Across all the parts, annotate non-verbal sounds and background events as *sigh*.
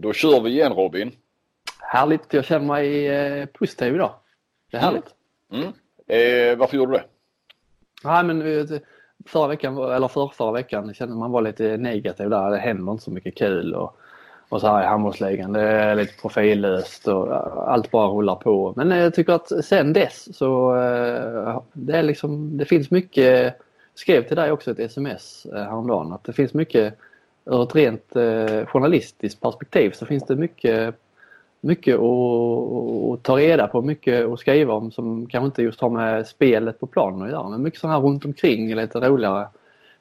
Då kör vi igen Robin. Härligt, jag känner mig eh, positiv idag. Det är härligt. Mm. Mm. Eh, varför gjorde du det? Nej, men eh, förra veckan, eller för, förra veckan kände man var lite negativ där. Det händer inte så mycket kul och, och så här i handbollsligan. Det är lite profillöst och allt bara rullar på. Men jag tycker att sen dess så eh, det är liksom, det finns mycket, jag skrev till dig också ett sms häromdagen, att det finns mycket ur ett rent eh, journalistiskt perspektiv så finns det mycket mycket att, ta reda på, mycket att skriva om som kanske inte just har med spelet på planen att göra men mycket sådana här runt omkring lite roligare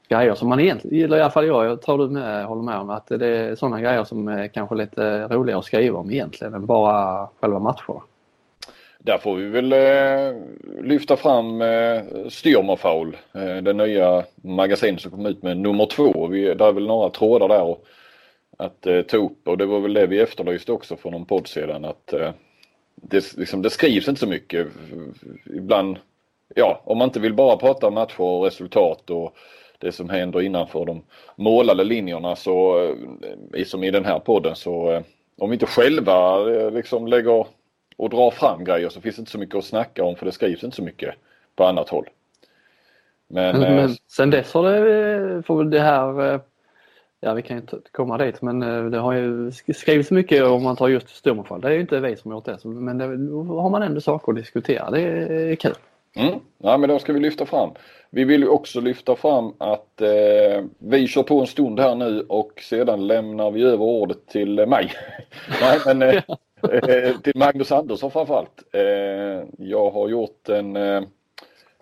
grejer som man egentligen, eller i alla fall jag, jag tror du med, håller med om att det är sådana grejer som är kanske lite roligare att skriva om egentligen än bara själva matcherna. Där får vi väl eh, lyfta fram eh, Stürmerfaul, eh, det nya magasinet som kom ut med nummer två. Vi, där är väl några trådar där och att eh, ta upp och det var väl det vi efterlyste också från någon podd sedan att eh, det, liksom, det skrivs inte så mycket. Ibland, ja om man inte vill bara prata matcher och resultat och det som händer innanför de målade linjerna så, eh, som i den här podden så eh, om vi inte själva eh, liksom lägger och drar fram grejer så finns det inte så mycket att snacka om för det skrivs inte så mycket på annat håll. Men, men, men sen dess har det, får det här Ja, vi kan inte komma dit men eh, det har ju skrivits mycket om man tar just Sturmfall. Det är ju inte vi som gjort det men då har man ändå saker att diskutera. Det är kul. Mm. Ja, men då ska vi lyfta fram. Vi vill ju också lyfta fram att eh, vi kör på en stund här nu och sedan lämnar vi över ordet till mig. *laughs* Nej, men, eh, eh, till Magnus Andersson framförallt. Eh, jag har gjort en, eh,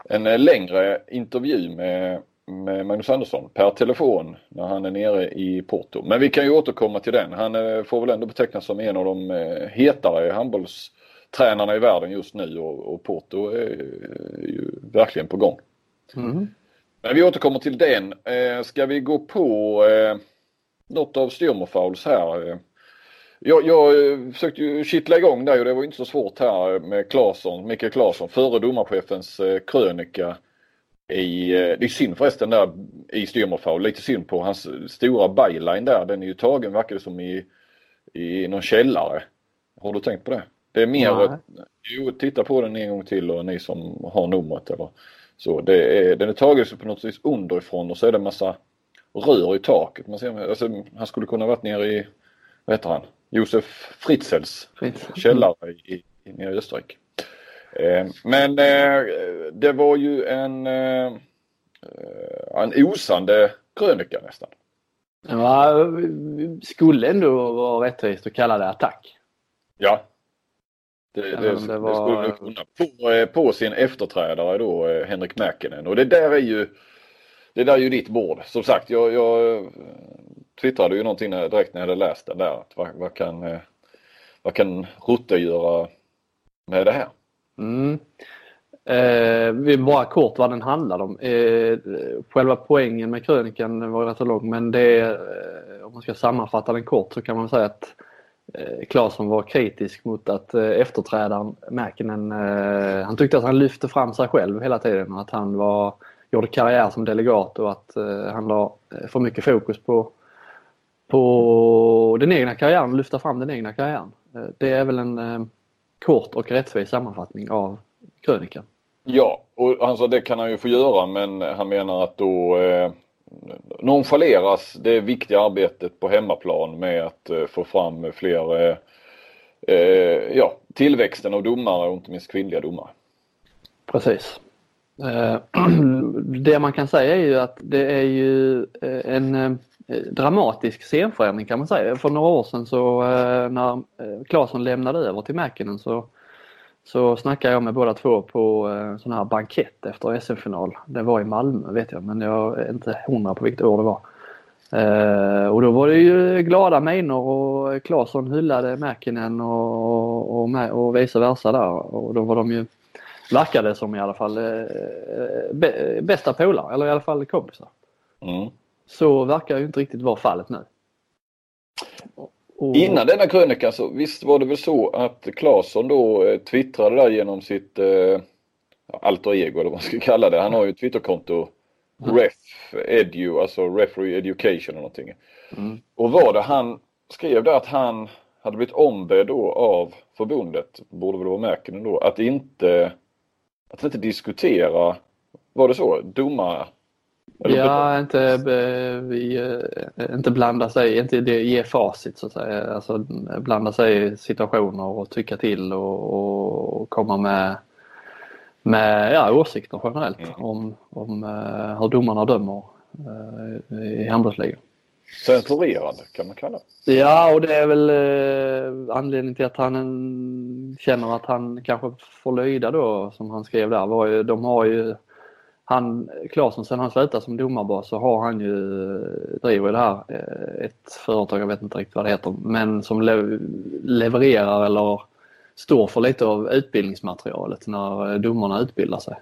en längre intervju med med Magnus Andersson per telefon när han är nere i Porto. Men vi kan ju återkomma till den. Han får väl ändå betecknas som en av de hetare handbollstränarna i världen just nu och, och Porto är ju verkligen på gång. Mm. Men vi återkommer till den. Eh, ska vi gå på något av Stürmerfauls här? Jag, jag försökte ju kittla igång där och det var inte så svårt här med Claesson, Mikael Claesson, före domarchefens krönika i, eh, det är synd förresten där i Styrmerfaul, lite synd på hans stora byline där. Den är ju tagen verkar det som i, i någon källare. Har du tänkt på det? Det är mer, Nej. jo titta på den en gång till och ni som har numret eller så. Det är, den är tagen på något vis underifrån och så är det en massa rör i taket. Man ser, alltså, han skulle kunna varit nere i, vad heter han, Josef Fritzels Fritz. källare i, i, i Österrike. Eh, men eh, det var ju en, eh, en osande krönika nästan. Ja, skulle ändå vara rättvist att kalla det attack. Ja. Det, det, det, det var... skulle kunna. På, på sin efterträdare då Henrik Mäkinen och det där är ju det där är ju ditt bord. Som sagt, jag, jag twittrade ju någonting direkt när jag hade läst den där. Att vad, vad, kan, eh, vad kan Rutte göra med det här? Mm. Eh, bara kort vad den handlade om. Eh, själva poängen med krönikan var rätt så lång men det är om man ska sammanfatta den kort så kan man säga att eh, Claesson var kritisk mot att eh, efterträdaren Mäkinen, eh, han tyckte att han lyfte fram sig själv hela tiden och att han var, gjorde karriär som delegat och att eh, han la för mycket fokus på, på den egna karriären, lyfta fram den egna karriären. Eh, det är väl en kort och rättvis sammanfattning av krönikan. Ja, och alltså det kan han ju få göra men han menar att då eh, nonchaleras det viktiga arbetet på hemmaplan med att eh, få fram fler eh, eh, ja, tillväxten av domare och inte minst kvinnliga domare. Precis. Eh, *clears throat* det man kan säga är ju att det är ju eh, en Eh, dramatisk scenförändring kan man säga. För några år sedan så eh, när eh, Claesson lämnade över till Mäkinen så så snackade jag med båda två på en sån här bankett efter SM-final. Det var i Malmö vet jag men jag är inte hundra på vilket år det var. Och då var det ju glada miner och Claesson hyllade Mäkinen och, och, och, vice versa där. Och då var de ju, verkade som i alla fall, bästa polare eller i alla fall kompisar. Mm. Så verkar ju inte riktigt vara fallet nu. Och... Innan denna krönika så visst var det väl så att Claesson då eh, twittrade där genom sitt eh, alter ego eller vad man ska kalla det. Han har ju ett twitterkonto mm. Ref Edu, alltså Referee Education eller någonting. Mm. Och var det han skrev det att han hade blivit ombedd då av förbundet, borde väl vara Mäkinen då, att inte, att inte diskutera, var det så, domare? Ja, inte, eh, vi, eh, inte blanda sig, inte ge facit så att säga. Alltså blanda sig i situationer och tycka till och, och komma med, med ja, åsikter generellt mm. om, om uh, hur domarna dömer i handbollsligan. Censurerande kan man kalla det. Ja, och det är väl eh, anledningen till att han känner att han kanske får lyda då, som han skrev där. Var ju, de har ju, han, Claesson, sen han slutade som domarbas så har han ju, eh, driver det här, eh, ett företag, jag vet inte riktigt vad det heter, men som le, levererar eller står för lite av utbildningsmaterialet när eh, domarna utbildar sig.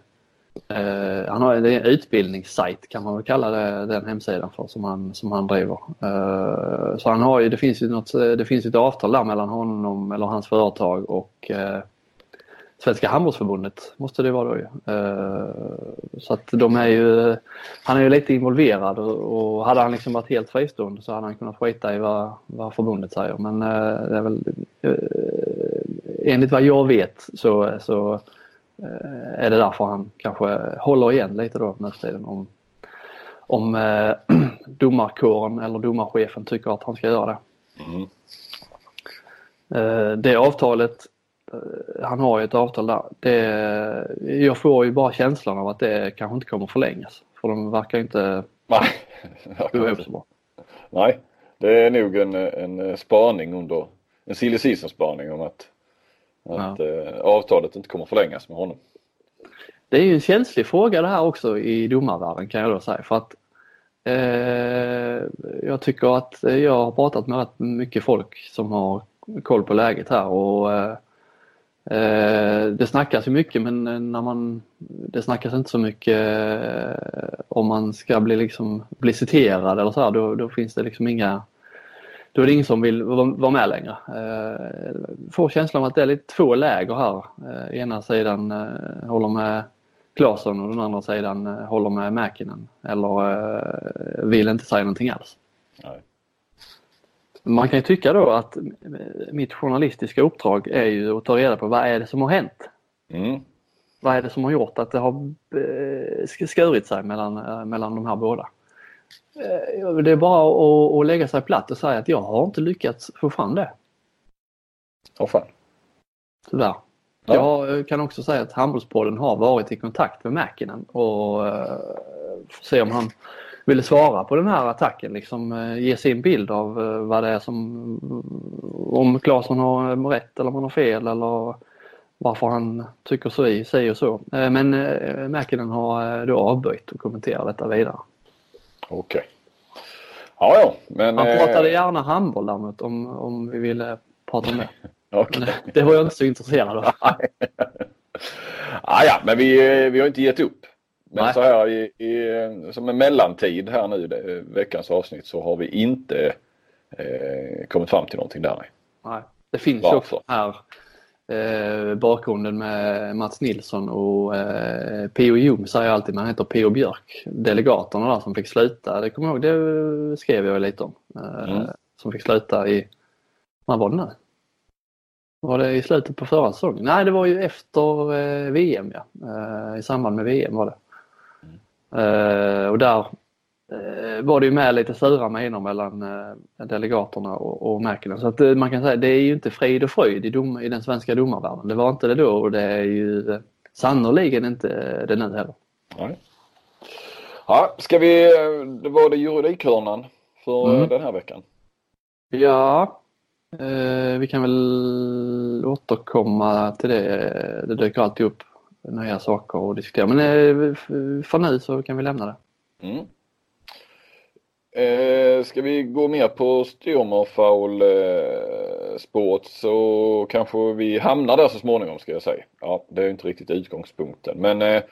Uh, han har en utbildningssajt kan man väl kalla det, den hemsidan för som han, som han driver. Uh, så han har ju, det finns ju något, det finns ett avtal där mellan honom eller hans företag och uh, Svenska handbollsförbundet måste det vara då ju. Så att de är ju, han är ju lite involverad och, hade han liksom varit helt fristående så hade han kunnat skita i vad, vad förbundet säger men det är väl enligt vad jag vet så, så är det därför han kanske håller igen lite då nu tiden om, om eh, *clears throat* domarkåren eller domarchefen tycker att han ska göra det. Mm. Eh, det avtalet, eh, han har ju ett avtal där, det, jag får ju bara känslan av att det kanske inte kommer förlängas. För de verkar inte *laughs* gå ihop så bra. Nej, det är nog en, en spaning under, en silly season spaning om att att ja. eh, avtalet inte kommer förlängas med honom. Det är ju en känslig fråga det här också i domarvärlden kan jag då säga för att eh, jag tycker att jag har pratat med rätt mycket folk som har koll på läget här och eh, eh Eh, det snackas ju mycket men eh, när man, det snackas inte så mycket eh, om man ska bli, liksom, bli citerad eller så här, då, då finns det liksom inga då är det ingen som vill vara med längre. Får känslan av att det är lite två läger här. Ena sidan håller med Claesson och den andra sidan håller med Mäkinen eller vill inte säga någonting alls. Nej. Man kan ju tycka då att mitt journalistiska uppdrag är ju att ta reda på vad är det som har hänt? Mm. Vad är det som har gjort att det har skurit sig mellan, mellan de här båda? Eh, det är bara att, att lägga sig platt och säga att jag har inte lyckats få fram det. Åh fan. Tyvärr. Ja. Jag kan också säga att Handbollspodden har varit i kontakt med Mäkinen och uh, se om han ville svara på den här attacken. Liksom uh, ge sin bild av uh, vad det är som, om Claesson har rätt eller om han har fel eller varför han tycker så i, och så. Men Mäkinen har då avböjt att kommentera detta vidare. Okej. Okay. Ja, ja. Men, Han pratade eh... gärna handboll däremot om, om vi ville prata om det. *laughs* okay. Det var jag inte så intresserad av. *laughs* ah, ja, men vi, vi har inte gett upp. Men Nej. så här i, i, som en mellantid här nu, det, veckans avsnitt, så har vi inte eh, kommit fram till någonting där. Nej. Det finns ju också här eh, bakgrunden med Mats Nilsson och eh, P.O. Ljung säger jag alltid, men han heter P.O. Björk. Delegaterna där som fick sluta, det kommer jag ihåg, det skrev jag lite om. Eh, mm. Som fick sluta i, vad var det nu? Var det i slutet på förra säsongen? Nej, det var ju efter eh, VM ja. Eh, I samband med VM var det. Eh, och där Eh, var det ju med lite sura miner mellan eh, delegaterna och, och Mäkinen. Så att man kan säga det är ju inte frid och fröjd i, dom, i den svenska domarvärlden. Det var inte det då och det är ju sannoliken inte det nu heller. Nej. Ja, ska vi, det var det juridikhörnan för mm. den här veckan? Ja, vi kan väl återkomma till det. Det dyker alltid upp nya saker att diskutera. Men eh, för nu så kan vi lämna det. Mm. Eh, ska vi gå mer på styrmerfoul eh, spåret så kanske vi hamnar där så småningom ska jag säga. Ja, det är inte riktigt utgångspunkten men eh,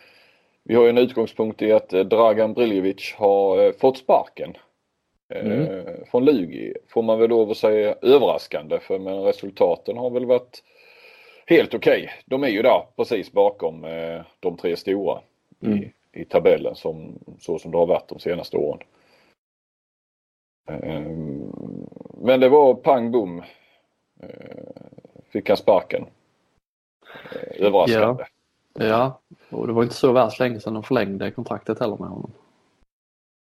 vi har ju en utgångspunkt i att eh, Dragan Briljevic har eh, fått sparken. Eh, mm. Från Lugi får man väl lov att säga överraskande för men resultaten har väl varit helt okej. Okay. De är ju där precis bakom de tre stora mm. i, i tabellen som, så som det har varit de senaste åren. Ehm, men det var pang bom. Fick han sparken. Överraskande. Ja. ja, och det var inte så värst länge sedan de förlängde kontraktet heller med honom.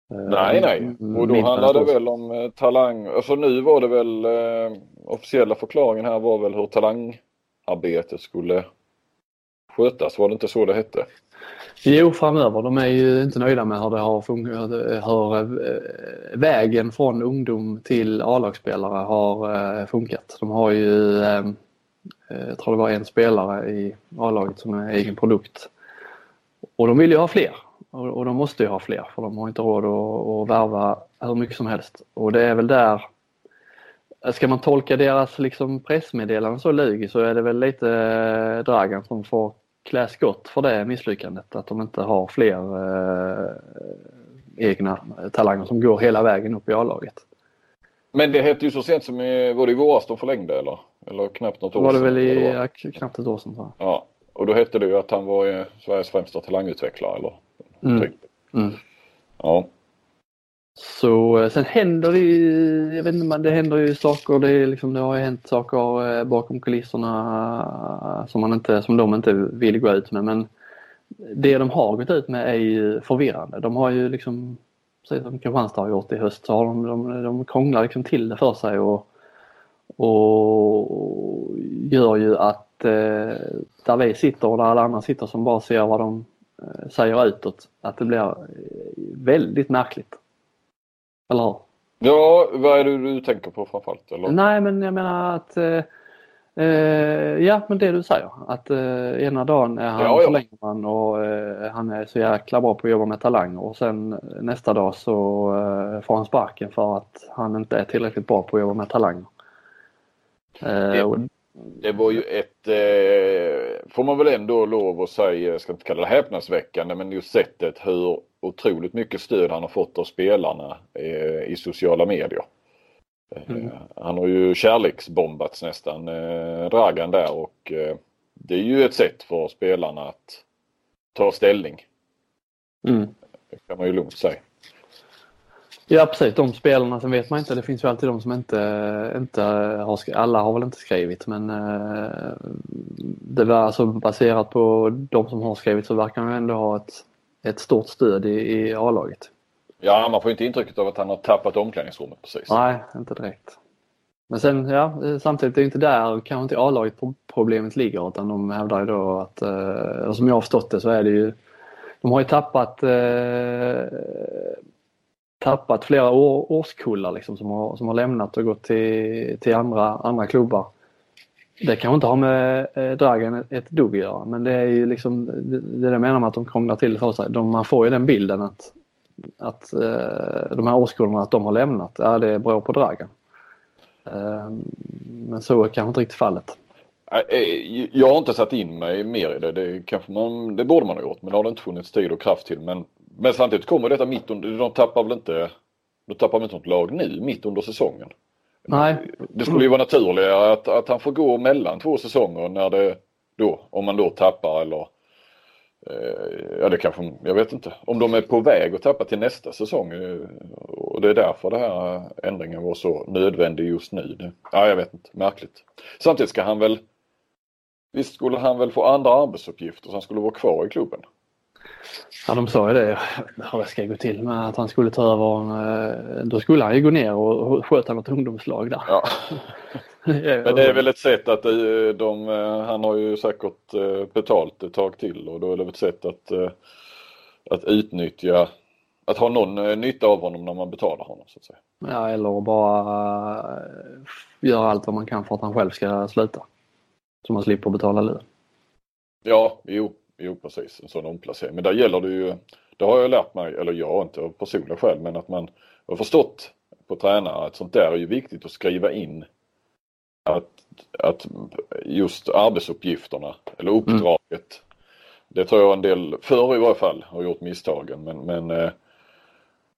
Nej, nej. Och då handlade det väl om eh, talang. Alltså nu var det väl eh, officiella förklaringen här var väl hur arbetet skulle skötas. Var det inte så det hette? Jo, framöver. De är ju inte nöjda med hur det har fungerat. Hur eh, vägen från ungdom till A-lagsspelare har eh, funkat. De har ju, eh, jag tror det var en spelare i A-laget som är egen produkt. Och de vill ju ha fler. Och, de måste ju ha fler för de har inte råd att värva hur mycket som helst. Och det är väl där Ska man tolka deras liksom pressmeddelande så Lugi så är det väl lite Dragan som får klä skott för det misslyckandet. Att de inte har fler eh, egna talanger som går hela vägen upp i A-laget. Men det hette ju så sent som i, var det i våras de förlängde eller? Eller knappt något år sedan? Var det väl i ja, knappt ett år sedan. Så. Ja, och då hette det ju att han var Sveriges främsta talangutvecklare eller? Mm. Typ. Mm. Ja. Så eh, sen händer det ju, jag vet inte, det händer ju saker. Det, är liksom, det har ju hänt saker eh, bakom kulisserna eh, som, man inte, som de inte vill gå ut med. Men det de har gått ut med är ju förvirrande. De har ju liksom, precis som Kristianstad har gjort i höst, så har de, de, de krånglar liksom till det för sig och, och gör ju att eh, där vi sitter och där alla andra sitter som bara ser vad de eh, säger utåt, att det blir väldigt märkligt. Eller hur? Ja, vad är det du tänker på framförallt? Eller? Nej, men jag menar att eh, eh, Ja, men det du säger. Att eh, ena dagen är han ja, ja. förlänger man och eh, han är så jäkla bra på att jobba med talanger och sen nästa dag så eh, får han sparken för att han inte är tillräckligt bra på att jobba med talanger. Eh, det, det var ju ett, får man väl ändå lov att säga, jag ska inte kalla det häpnadsväckande, men just sättet hur otroligt mycket stöd han har fått av spelarna eh, i sociala medier. Eh, mm. Han har ju kärleksbombats nästan, eh, Dragan där och det är ju ett sätt för spelarna att ta ställning. Mm. Det kan man ju lugnt säga. Ja precis, de spelarna, sen vet man inte, det finns ju alltid de som inte, inte har skrivit, alla har väl inte skrivit men det var alltså baserat på de som har skrivit så verkar han ändå ha ett, ett stort stöd i, i A-laget. Ja, man får inte intrycket av att han har tappat omklädningsrummet precis. Nej, inte direkt. Men sen, ja, samtidigt är det inte där kanske inte A-laget problemet ligger utan de hävdar ju då att, eh, som jag har förstått det så är det ju, de har ju tappat eh, tappat flera år, årskullar liksom, som, har, som har lämnat och gått till, till andra, andra klubbar. Det kanske inte har med eh, Dragan ett, dugg att göra men det är ju liksom det, det jag menar med att de krånglar till för sig. De, man får ju den bilden att, att eh, de här årskullarna att de har lämnat, ja det beror på Dragan. Eh, men så är kanske inte riktigt fallet. Äh, eh, jag har inte satt in mig mer i det. Det, kanske man, det borde man ha gjort men det har det inte funnits tid och kraft till. Men men samtidigt kommer detta mitt under, de tappar väl inte, de tappar väl inte något lag nu mitt under säsongen? Nej. Det skulle ju vara naturligare att, att han får gå mellan två säsonger när det då, om man då tappar eller eh, Ja det kanske, jag vet inte. Om de är på väg att tappa till nästa säsong eh, och det är därför den här ändringen var så nödvändig just nu. Det, ja jag vet inte, märkligt. Samtidigt ska han väl Visst skulle han väl få andra arbetsuppgifter så han skulle vara kvar i klubben? Ja, de sa ju det. Hur det ska gå till med att han skulle ta över. Eh, då skulle han ju gå ner och sköta något ungdomslag där. Ja. *laughs* Men det är väl ett sätt att de, de, han har ju säkert eh, betalt ett tag till och då är det väl ett sätt att, eh, att utnyttja, att ha någon nytta av honom när man betalar honom så att säga. Ja, eller bara göra allt vad man kan för att han själv ska sluta. Så man slipper betala lön. Ja, jo, Jo precis, en sån omplacering. Men där gäller det ju, det har jag lärt mig, eller jag inte av personliga skäl, men att man har förstått på tränare att sånt där är ju viktigt att skriva in att, att just arbetsuppgifterna eller mm. uppdraget. Mm. Det tror jag en del, förr i varje fall, har gjort misstagen men, men eh,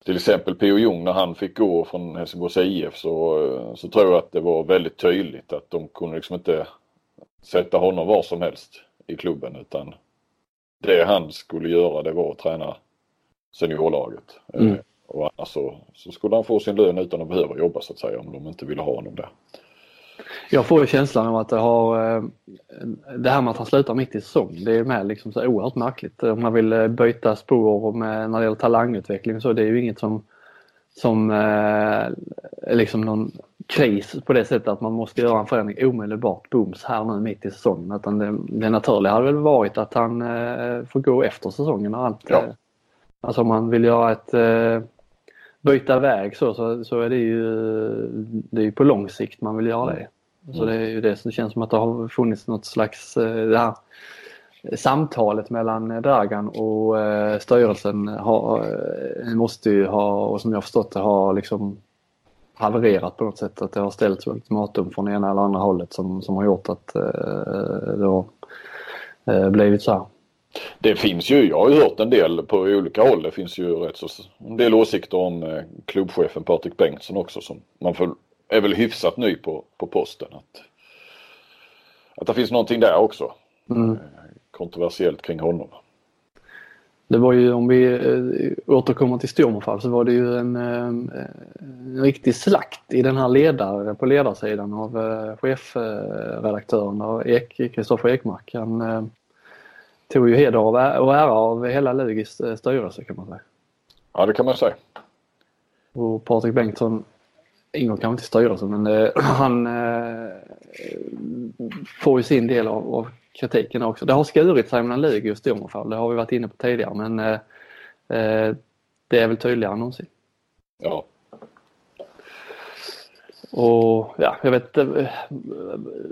till exempel P.O. Jung när han fick gå från Helsingborgs IF så, så tror jag att det var väldigt tydligt att de kunde liksom inte sätta honom var som helst i klubben utan det han skulle göra det var att träna seniorlaget. Eh, mm. Och annars så, så skulle han få sin lön utan att behöva jobba så att säga om de inte ville ha honom där. Jag får ju känslan av att det har, eh, det här med att han slutar mitt i säsong, det är med liksom så oerhört märkligt. Om man vill eh, byta spår med, när det gäller talangutveckling så det är ju inget som, som är liksom någon kris på det sättet att man måste göra en förändring omedelbart, booms, här nu mitt i säsongen. Utan det, det naturliga hade väl varit att han får gå efter säsongen och allt. Ja. Alltså om man vill göra ett byta väg så, så, så är det ju, det är ju på lång sikt man vill göra det. Så det är ju det som känns som att det har funnits något slags eh, det här samtalet mellan Dragan och eh, styrelsen har, eh, måste ju ha, och som jag förstått det, har liksom havererat på något sätt. Att det har ställts ultimatum från ena eller andra hållet som, som har gjort att det har blivit så här. Det finns ju, jag har ju hört en del på olika håll. Det finns ju rätt så, en del åsikter om eh, klubbchefen Patrik Bengtsson också som man får, är väl hyfsat ny på, på posten. Att, att det finns någonting där också. Mm. Eh, kontroversiellt kring honom. Det var ju om vi äh, återkommer till Stormfall så var det ju en, äh, en riktig slakt i den här ledare, på ledarsidan av äh, chefredaktören Kristoffer Ek, Ekmark. Han, tog ju heder och ära av hela Lugis eh, styrelse kan man säga. Ja det kan man säga. Och Patrik Bengtsson ingår kanske inte i styrelsen men eh, *clears throat* han eh, får ju sin del av, av, kritiken också. Det har skurit sig mellan Lugi och Stormofall, det har vi varit inne på tidigare men eh, eh, det är väl tydligare än någonsin. Ja, och ja, jag vet inte,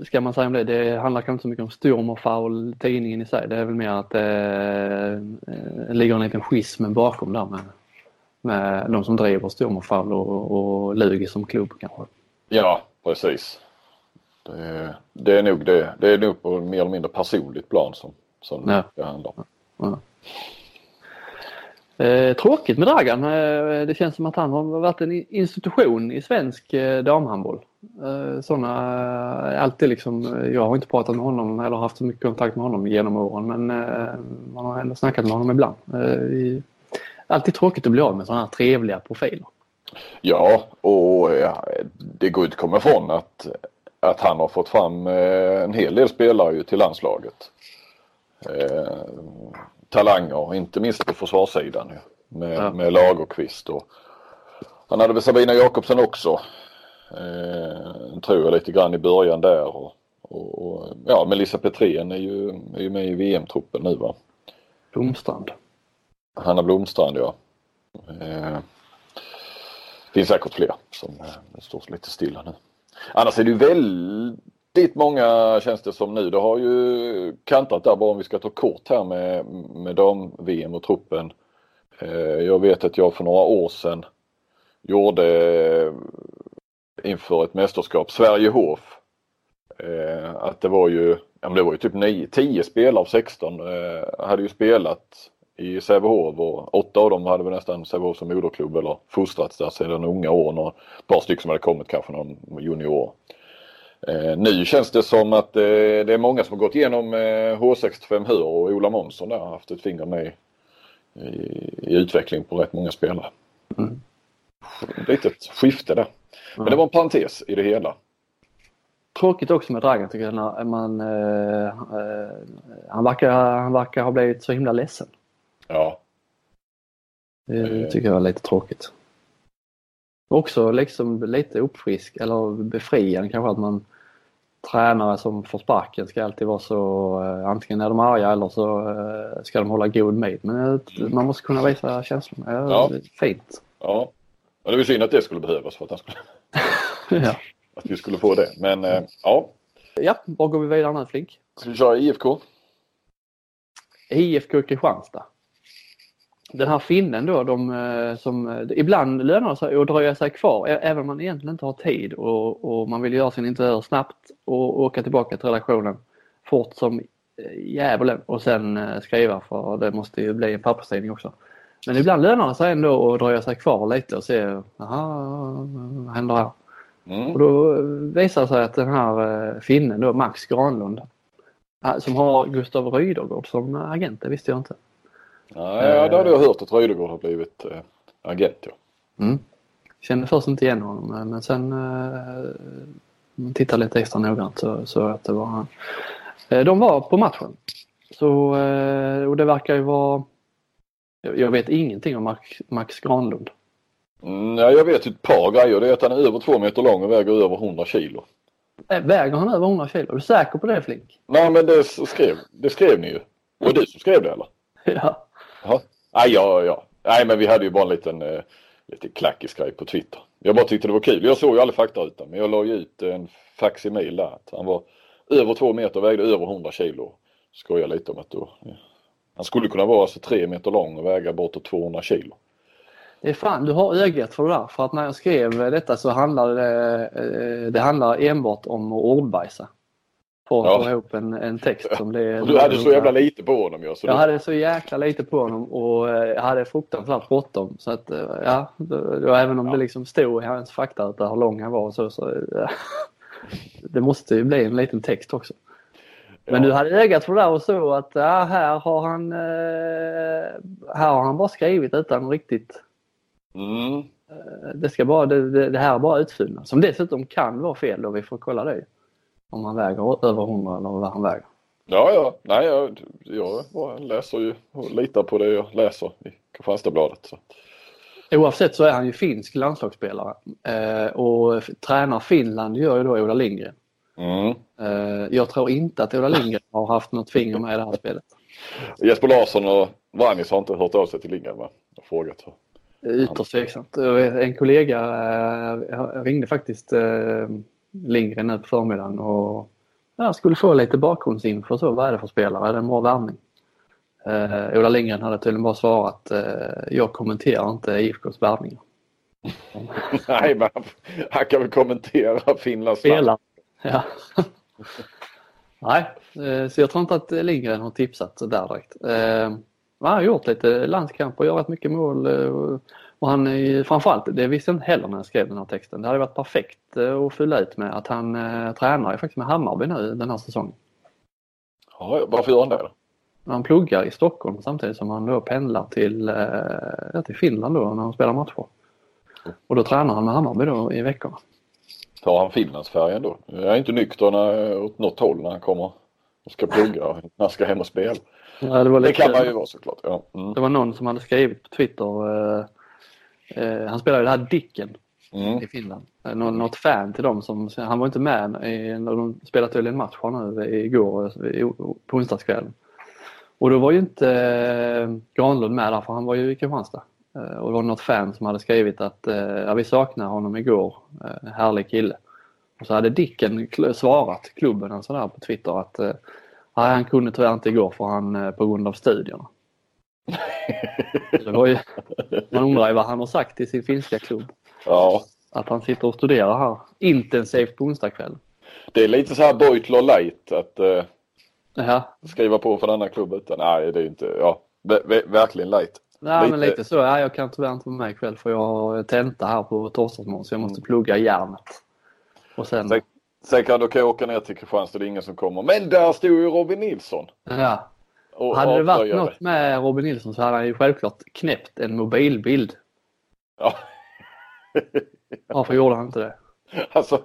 ska man säga om det, det handlar kanske inte så mycket om Sturm och Foul, tidningen i sig. Det är väl mer att det eh, ligger en liten schism bakom där med, med de som driver Sturm och Foul och, och Lugi som klubb kanske. Ja, precis. Det, det, är nog det. Det är nog på mer eller mindre personligt plan som, som ja. det handlar om. Ja. Eh, tråkigt med Dragan. Eh, det känns som att han har varit en institution i svensk eh, damhandboll. Eh, såna, eh, alltid liksom, eh, jag har inte pratat med honom eller haft så mycket kontakt med honom genom åren men eh, man har ändå snackat med honom ibland. I, alltid tråkigt att bli av med sådana här trevliga profiler. Ja, och ja, det går inte att komma ifrån att, att han har fått fram en hel del spelare till landslaget talanger, inte minst på försvarssidan med, ja. med Lagerqvist och han hade väl Sabina Jakobsen också. Eh, tror jag lite grann i början där och, och, och ja Melissa Petrén är ju, är ju med i VM-truppen nu va. Blomstrand. Hanna Blomstrand ja. Eh, finns säkert fler som eh, står lite stilla nu. Annars är det ju väldigt många känns det som nu. Det har ju kantat där bara om vi ska ta kort här med, med dam-VM och truppen. Eh, jag vet att jag för några år sedan gjorde eh, inför ett mästerskap, Sverige Hof. Eh, att det var ju, ja men det var ju typ 9, 10 spelare av 16 hade ju spelat i Sävehof och åtta av dem hade väl nästan Sävehof som moderklubb eller fostrats där sedan unga år. Och ett par stycken som hade kommit kanske någon junior. Eh, nu känns det som att eh, det är många som har gått igenom eh, H65 Hur och Ola Månsson där har haft ett finger med i, i utveckling på rätt många spelare. Mm. Litet skifte där. Men det var en parentes i det hela. Tråkigt också med Dragan tycker jag när man, eh, eh, han, verkar, han verkar ha blivit så himla ledsen. Ja. Det eh. tycker jag är lite tråkigt. Också liksom lite uppfrisk eller befriande kanske att man tränare som får sparken ska alltid vara så, eh, antingen är de arga eller så eh, ska de hålla god min. Men man måste kunna visa känslorna. Ja, ja. Fint. Ja, och det är synd att det skulle behövas för att han skulle... *laughs* ja. *laughs* Att vi skulle få det. Men eh, ja. Ja, var går vi vidare nu Flink? Ska vi köra IFK? IFK Kristianstad den här finnen då, de eh, som eh, ibland lönar det sig att dröja sig kvar även om man egentligen inte har tid och, och man vill göra sin intervju snabbt och åka tillbaka till redaktionen fort som eh, djävulen och sen skriva för det måste ju bli en papperstidning också. Men ibland lönar det sig ändå att dröja sig kvar lite och se, jaha, vad händer här? Mm. Och då visar det sig att den här finnen då, Max Granlund, som har Gustav Rydergård som agent, det visste jag inte. Ja, ja det hade jag hört att Rydegård har blivit äh, agent. Ja. Mm. Kände först inte igen honom men sen eh, tittade lite extra noggrant så, så att det var han. Eh, de var på matchen. Så, eh, och det verkar ju vara... Jag vet ingenting om Max, Max Granlund. Mm, ja, jag vet ett par grejer. Det är att han är över två meter lång och väger över 100 kilo. Väger han över 100 kilo? Är du säker på det Flink? Nej men det skrev, det skrev ni ju. Det du som skrev det eller? *laughs* Ja. Jaha. Nej, ja, ja. Nej men vi hade ju bara en liten eh, lite klackig grej på Twitter. Jag bara tyckte det var kul. Jag såg ju aldrig faktarutan men jag la ju ut en facsimil där. Att han var över två meter och vägde över 100 kilo. Skojar lite om att då, ja. Han skulle kunna vara alltså tre meter lång och väga bortåt 200 kilo. Det är fan, du har ögat för det där. För att när jag skrev detta så handlade det, det handlar enbart om att ordbajsa. För att Ja. få ihop en, en text som det Och du hade så jävla lite på honom ja. Så Jag du- hade så jäkla lite på honom och eh, jag hade fruktansvärt bråttom. Så att, eh, ja, det var även om Ja. det liksom stod i hans fakta att hur lång han var och så. så ja. *laughs* Det måste ju bli en liten text också. Men ja. du hade ögat för det där och så att ja, här har han eh, här har han bara skrivit utan riktigt Mm. det ska bara, det, det, det här är bara utfyllnad. Som dessutom kan vara fel då, vi får kolla det. Om han väger över 100 eller vad han väger. Ja, ja. Nej, jag, jag läser ju och litar på det jag läser i Kristianstadsbladet. Så. Oavsett så är han ju finsk landslagsspelare eh, och tränar Finland gör ju då Ola Lindgren. Mm. Eh, jag tror inte att Ola Lindgren har haft något finger med i det här spelet. Jesper Larsson och Vranjes har inte hört av sig till Lindgren va? Och frågat. Är Ytterst tveksamt. En kollega eh, ringde faktiskt eh, Lindgren nu på förmiddagen och ja, skulle få lite bakgrundsinfo. Så, vad är det för spelare? Är det en bra värvning? Eh, Ola Lindgren hade tydligen bara svarat eh, jag kommenterar inte IFKs värvningar. *laughs* Nej, men han, kan väl kommentera Finlands Spelar. Ja. *laughs* Nej, eh, så jag tror inte att Lindgren har tipsat där direkt. Eh, Han har gjort lite landskamper och gjort rätt mycket mål. eh, och- han är ju framförallt, det visste jag inte heller när jag skrev den här texten. Det hade varit perfekt eh, att fylla ut med att han eh, tränar ju faktiskt med Hammarby nu den här säsongen. Ja, varför gör han det? Han pluggar i Stockholm samtidigt som han då pendlar till, eh, till Finland då när han spelar matcher. Och då tränar han med Hammarby då i veckorna. Tar han Finlandsfärgen då? Jag är inte nykter när, åt något håll när han kommer och ska plugga och när han ska hem och spela. Ja, det, Det kan man ju vara såklart. Ja. Mm. Det var någon som hade skrivit på Twitter, eh, eh, han spelar ju det här Dicken Mm. i Finland. Eh, nå- något fan till dem som, han var inte med när de spelade tydligen match nu igår på onsdagskvällen. Och då var ju inte eh, Granlund med där för han var ju i Kristianstad. Och det var något fan som hade skrivit att ja, vi saknar honom igår, härlig kille. Och så hade Dicken svarat klubben alltså där på Twitter att nej, han kunde tyvärr inte igår för han på grund av studierna. Det var ju, man undrar ju vad han har sagt till sin finska klubb. Ja, Att han sitter och studerar här intensivt på onsdagskväll. det är lite så här Beutler light att eh, Ja, skriva på för denna klubb utan nej det är inte, ja ver- ver- verkligen light. Nej, men Lite- lite så. Ja, jag kan tyvärr inte vara med ikväll för jag har tenta här på torsdagsmorgon så jag måste plugga järnet. Och sen, Sen, sen kan du åka ner till Kristianstad, det är ingen som kommer. Men där stod ju Robin Nilsson. ja. Och Hade det varit något med Robin Nilsson så hade han ju självklart knäppt en mobilbild. Ja, Varför gjorde han inte det? alltså.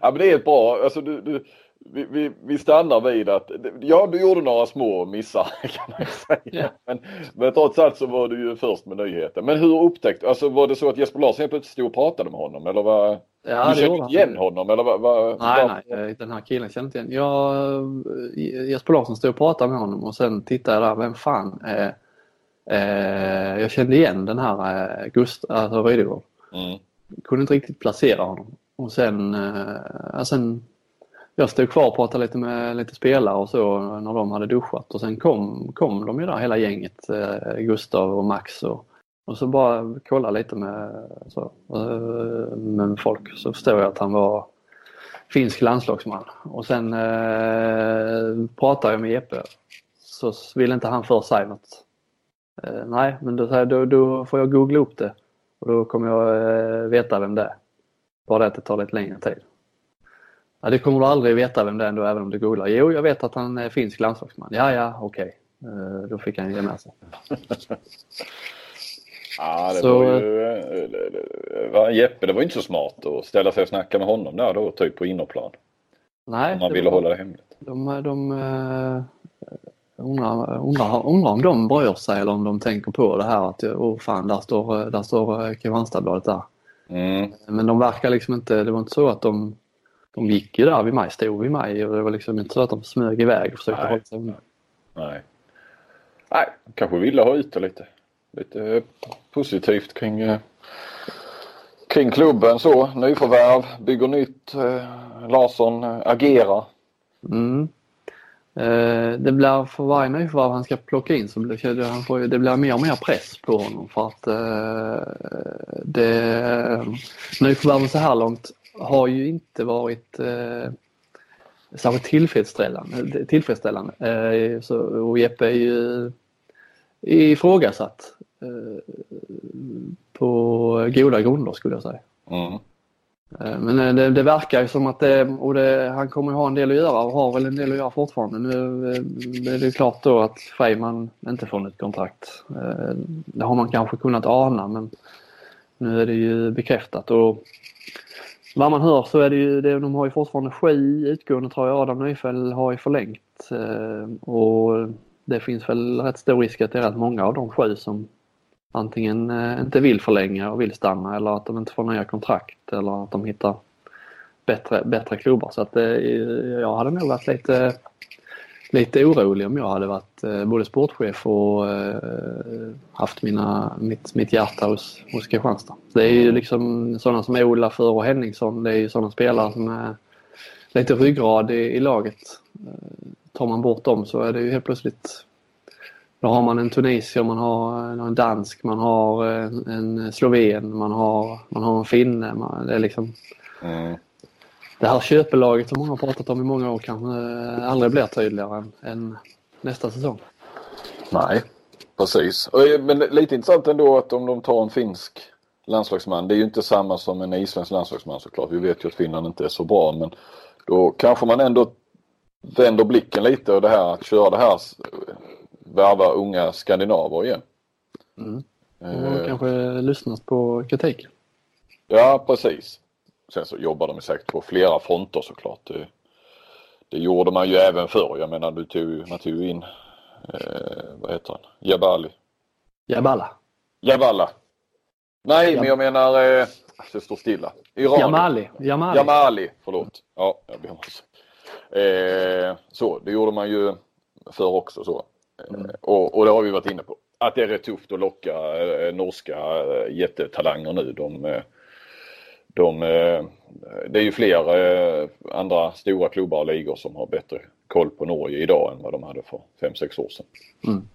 Ja men det är ett bra, alltså du, du, vi, vi, vi stannar vid att, ja du gjorde några små missar *laughs* kan man säga. Ja. Men, men trots allt så var du ju först med nyheten. Men hur upptäckte, alltså var det så att Jesper Larsson helt plötsligt stod och pratade med honom eller vad? Ja, du kände inte igen honom eller vad? vad Nej, vad- nej, eh, den här killen kände inte igen. Jag, eh, Jesper Larsson stod och pratade med honom och sen tittade jag där, vem fan? Eh, eh, jag kände igen den här eh, Gust, alltså Rydegård. Mm. Kunde inte riktigt placera honom. Och sen, eh, sen jag stod kvar och pratade lite med lite spelare och så när de hade duschat och sen kom, kom de ju där hela gänget, eh, Gustav och Max och, och så bara kolla lite med, så, eh, med folk så förstod jag att han var finsk landslagsman. Och sen eh, pratade jag med Jeppe så ville inte han först säga något. Eh, nej, men då, då, då får jag googla upp det och då kommer jag eh, veta vem det är. Bara det att det tar lite längre tid. Ja, det kommer du aldrig veta vem det är ändå även om du googlar. Jo, jag vet att han är finsk landslagsman. Ja, ja, okej. Eh, då fick han ge med sig. *laughs* Ja, det Så- var ju... eh, det var- Jeppe, det var inte så smart att ställa sig och snacka med honom där då, typ på innerplan. Nej, Om man ville var- hålla det hemligt. De, de eh, undrar, undrar, undrar om de bryr sig eller om de tänker på det här att oh fan, där står, där står Kristianstadsbladet där. Mm. Men de verkar liksom inte, det var inte så att de, de gick ju där vid mig, stod vid mig och det var liksom inte så att de smög iväg och försökte Nej. hålla sig undan. Nej. Nej, kanske ville ha ut det lite. Lite positivt kring, eh, kring klubben så. Nyförvärv, bygger nytt. Eh, Larsson eh, agerar. Mm. Eh, det blir för varje nyförvärv han ska plocka in så blir det, han får, det blir mer och mer press på honom för att eh, det, nyförvärven så här långt har ju inte varit eh, särskilt tillfredsställande. tillfredsställande. Eh, så, och Jeppe är ju ifrågasatt eh, på goda grunder skulle jag säga. Mm. Eh, Men eh, det, det verkar ju som att det, och det, han kommer ha en del att göra och har väl en del att göra fortfarande. Nu eh, är det klart då att Freiman inte får nytt kontrakt. Det har man kanske kunnat ana men nu är det ju bekräftat. Och vad man hör så är det ju, det, de har ju fortfarande sju utgående tror jag. Adam Nyfäll har ju förlängt. Eh, och det finns väl rätt stor risk att det är rätt många av de sju som antingen eh, inte vill förlänga och vill stanna eller att de inte får nya kontrakt eller att de hittar bättre, bättre klubbar. Så att jag hade nog varit lite, lite orolig om jag hade varit eh, både sportchef och eh, haft mina, mitt, mitt hjärta hos, hos Kristianstad. Det är ju liksom sådana som Ola För och Henningsson. Det är ju sådana spelare som är lite ryggrad i, i laget. Eh, tar man bort dem så är det ju helt plötsligt då har man en tunisier, man har eh, en dansk, man har eh, en, en sloven, man har, man har en finne. Man, det är liksom Mm det här köpelaget som många har pratat om i många år kanske eh, aldrig blir tydligare än, än nästa säsong. Nej, precis. Eh, Men lite intressant ändå att om de tar en finsk landslagsman. Det är ju inte samma som en isländsk landslagsman såklart. Vi vet ju att Finland inte är så bra men då kanske man ändå vänder blicken lite och det här att köra det här eh, värva unga skandinaver igen. Mm. Eh, Och kanske lyssnat på kritiken. Ja, precis. Sen så jobbar de säkert på flera fronter såklart. Det, det gjorde man ju även förr. Jag menar, du tog, man tog in, eh, vad heter han, Jabali. Jabala. Jaballa. Nej, Jab- men jag menar, eh, det står stilla. Iran. Jamali. Jamali. Jamali, förlåt. Ja, jag ber om ursäkt. eh, Så, det gjorde man ju förr också så. Eh, Mm. och, och det har vi varit inne på. Att det är rätt tufft att locka eh, norska eh, jättetalanger nu. De, de, eh, det är ju fler eh, andra stora klubbar och ligor som har bättre koll på Norge idag än vad de hade för 5-6 år sedan. Mm.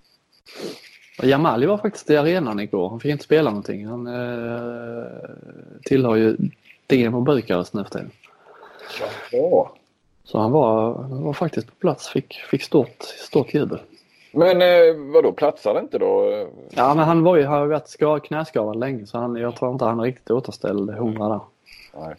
Jamali var faktiskt i arenan igår. Han fick inte spela någonting. Han eh, tillhör ju Dinamo Bukarest nu för tiden. Ja. Så han var, han var faktiskt på plats. Fick, fick stort, stort jubel. Men eh, vadå, platsar det inte då? Ja, men han var ju, har ju varit ska- knäskadad länge så han, jag tror inte han är riktigt återställd hundra där. Nej.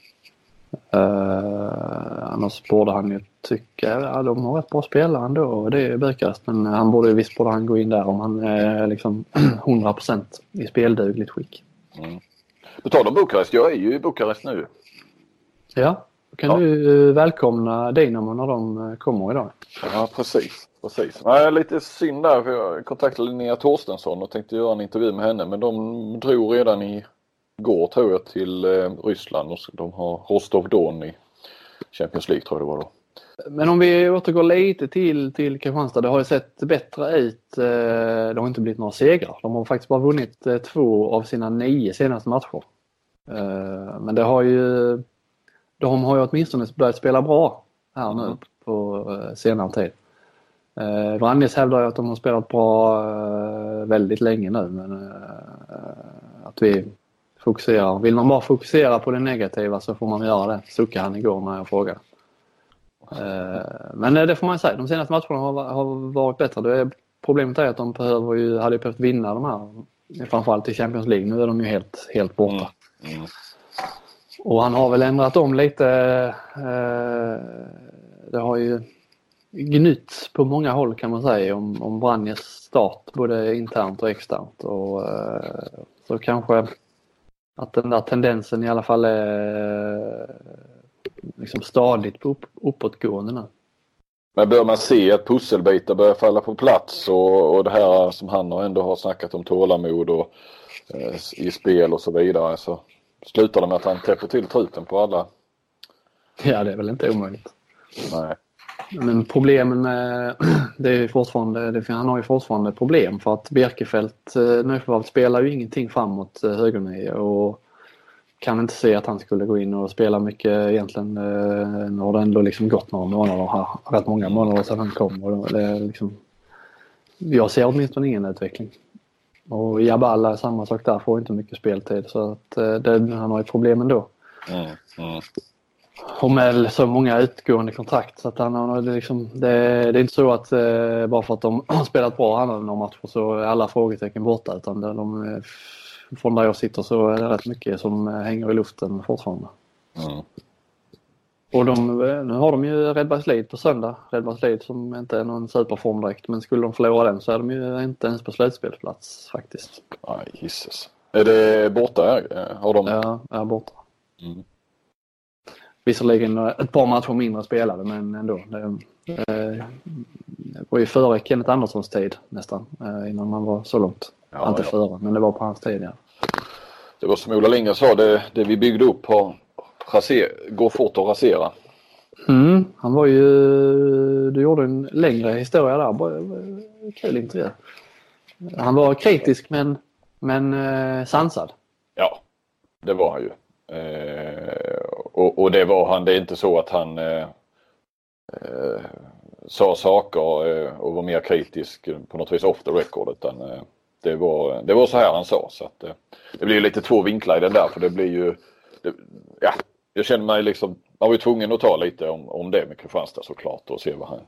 Uh, annars borde han ju tycka, ja de har rätt bra spelare ändå och det är Bukarest. Men han borde, visst borde han gå in där om han är liksom *clears throat* 100% i speldugligt skick. Mm. På tal om Bukarest, jag är ju i Bukarest nu. Ja, då kan Ja. du eh, välkomna Dinamo när de eh, kommer idag. Ja, precis. Precis. Nej, lite synd där för jag kontaktade Linnea Torstensson och tänkte göra en intervju med henne men de drog redan i går tror jag till eh, Ryssland och de har Rostov Don i Champions League tror jag det var då. Men om vi återgår lite till, till Kristianstad. Det har ju sett bättre ut. eh, Det har inte blivit några segrar. De har faktiskt bara vunnit eh, två av sina nio senaste matcher. Men det har ju, de har ju åtminstone börjat spela bra här nu Mm. på senare tid. Eh, Vranjes hävdar ju att de har spelat bra eh, väldigt länge nu men eh, att vi fokuserar. Vill man bara fokusera på det negativa så får man göra det, suckade han igår när jag frågade. Eh, Men eh, det får man säga, de senaste matcherna har, har varit bättre. Det är, problemet är att de behöver ju, hade ju behövt vinna de här, framförallt i Champions League. Nu är de ju helt, helt borta. Mm. Mm. Och han har väl ändrat om lite. Eh, det har ju gnytt på många håll kan man säga om, om Branjes start både internt och externt. Och, eh, så kanske att den där tendensen i alla fall är liksom stadigt upp, uppåtgående nu. Men bör man se att pusselbitar börjar falla på plats och, och det här som han ändå har snackat om tålamod och eh, i spel och så vidare så slutar det med att han täpper till truten på alla. Ja, det är väl inte omöjligt. Nej. Men problemen med, *clears throat* det är fortfarande, det, han har ju fortfarande problem för att Birkefelt, eh, nyförvärvet, spelar ju ingenting framåt eh, högernio och kan inte se att han skulle gå in och spela mycket egentligen. Eh, nu har det ändå liksom gått några månader här, rätt många månader sedan han kom. Och det är liksom, jag ser åtminstone ingen utveckling. Och Jabala, samma sak där, får inte mycket speltid så att det, han har ju problem ändå. Mm, mm med så många utgående kontrakt. Så att han har liksom, det, det, är inte så att eh, bara för att de *clears throat* har spelat bra andra några matcher så är alla frågetecken borta. Utan de, de, från där jag sitter så är det rätt mycket som hänger i luften fortfarande. Mm. Och de, nu har de ju Redbergslid på söndag. Redbergslid som inte är någon superform direkt. Men skulle de förlora den så är de ju inte ens på slutspelsplats faktiskt. Nej, gisses. Är det borta? Har de... Ja, ja borta. Mm. Visserligen ett par matcher mindre spelade men ändå. Det, det var ju före Kenneth Anderssons tid nästan eh, innan man var så långt. Ja, Inte ja. före men det var på hans tid ja. Det var som Ola Lindgren sa, det, det vi byggde upp har raser, går fort att rasera. Mm, han var ju, du gjorde en längre historia där. Kul intervju. Han var kritisk men, men eh, sansad. Ja, det var han ju. Och, och, det var han. Det är inte så att han eh, eh, sa saker eh, och var mer kritisk på något vis off the record. Utan, eh, det, var, det var så här han sa. Så att, eh, det blir lite två vinklar i den där för det blir ju... Det, ja, jag känner mig liksom... Man var ju tvungen att ta lite om, om det med Kristianstad såklart och se vad han...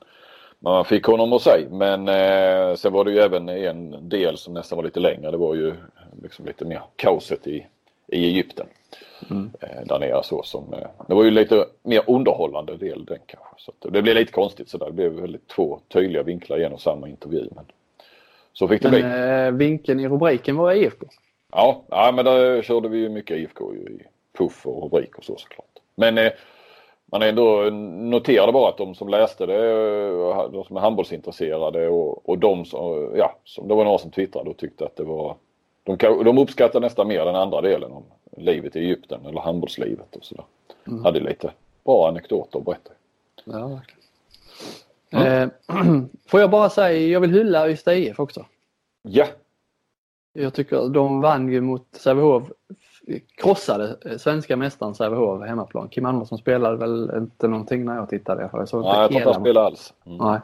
Man fick honom att säga men eh, sen var det ju även en del som nästan var lite längre. Det var ju liksom lite mer kaoset i, i Egypten. Mm. Där nere så som, eh, det var ju lite mer underhållande del den kanske. Så det blev lite konstigt sådär. Det blev väldigt två tydliga vinklar genom samma intervju. Men så fick det men, bli. Äh, vinkeln i rubriken var IFK? Ja, ja men där körde vi ju mycket IFK i puff och rubrik och så såklart. Men eh, man ändå noterade bara att de som läste det, de som är handbollsintresserade och, och de som, ja, som, det var några som twittrade och tyckte att det var de, de uppskattar nästan mer den andra delen om livet i Egypten eller handbollslivet och sådär. Mm. Hade lite bra anekdoter att berätta. Ja, verkligen. Mm. Eh, *clears throat* får jag bara säga, jag vill hylla Ystad IF också. Ja. Jag tycker de vann ju mot Sävehof, krossade svenska mästaren Sävehof hemmaplan. Kim Andersson spelade väl inte någonting när jag tittade. Jag såg Nej, jag tror inte han spelade alls. Mm. Nej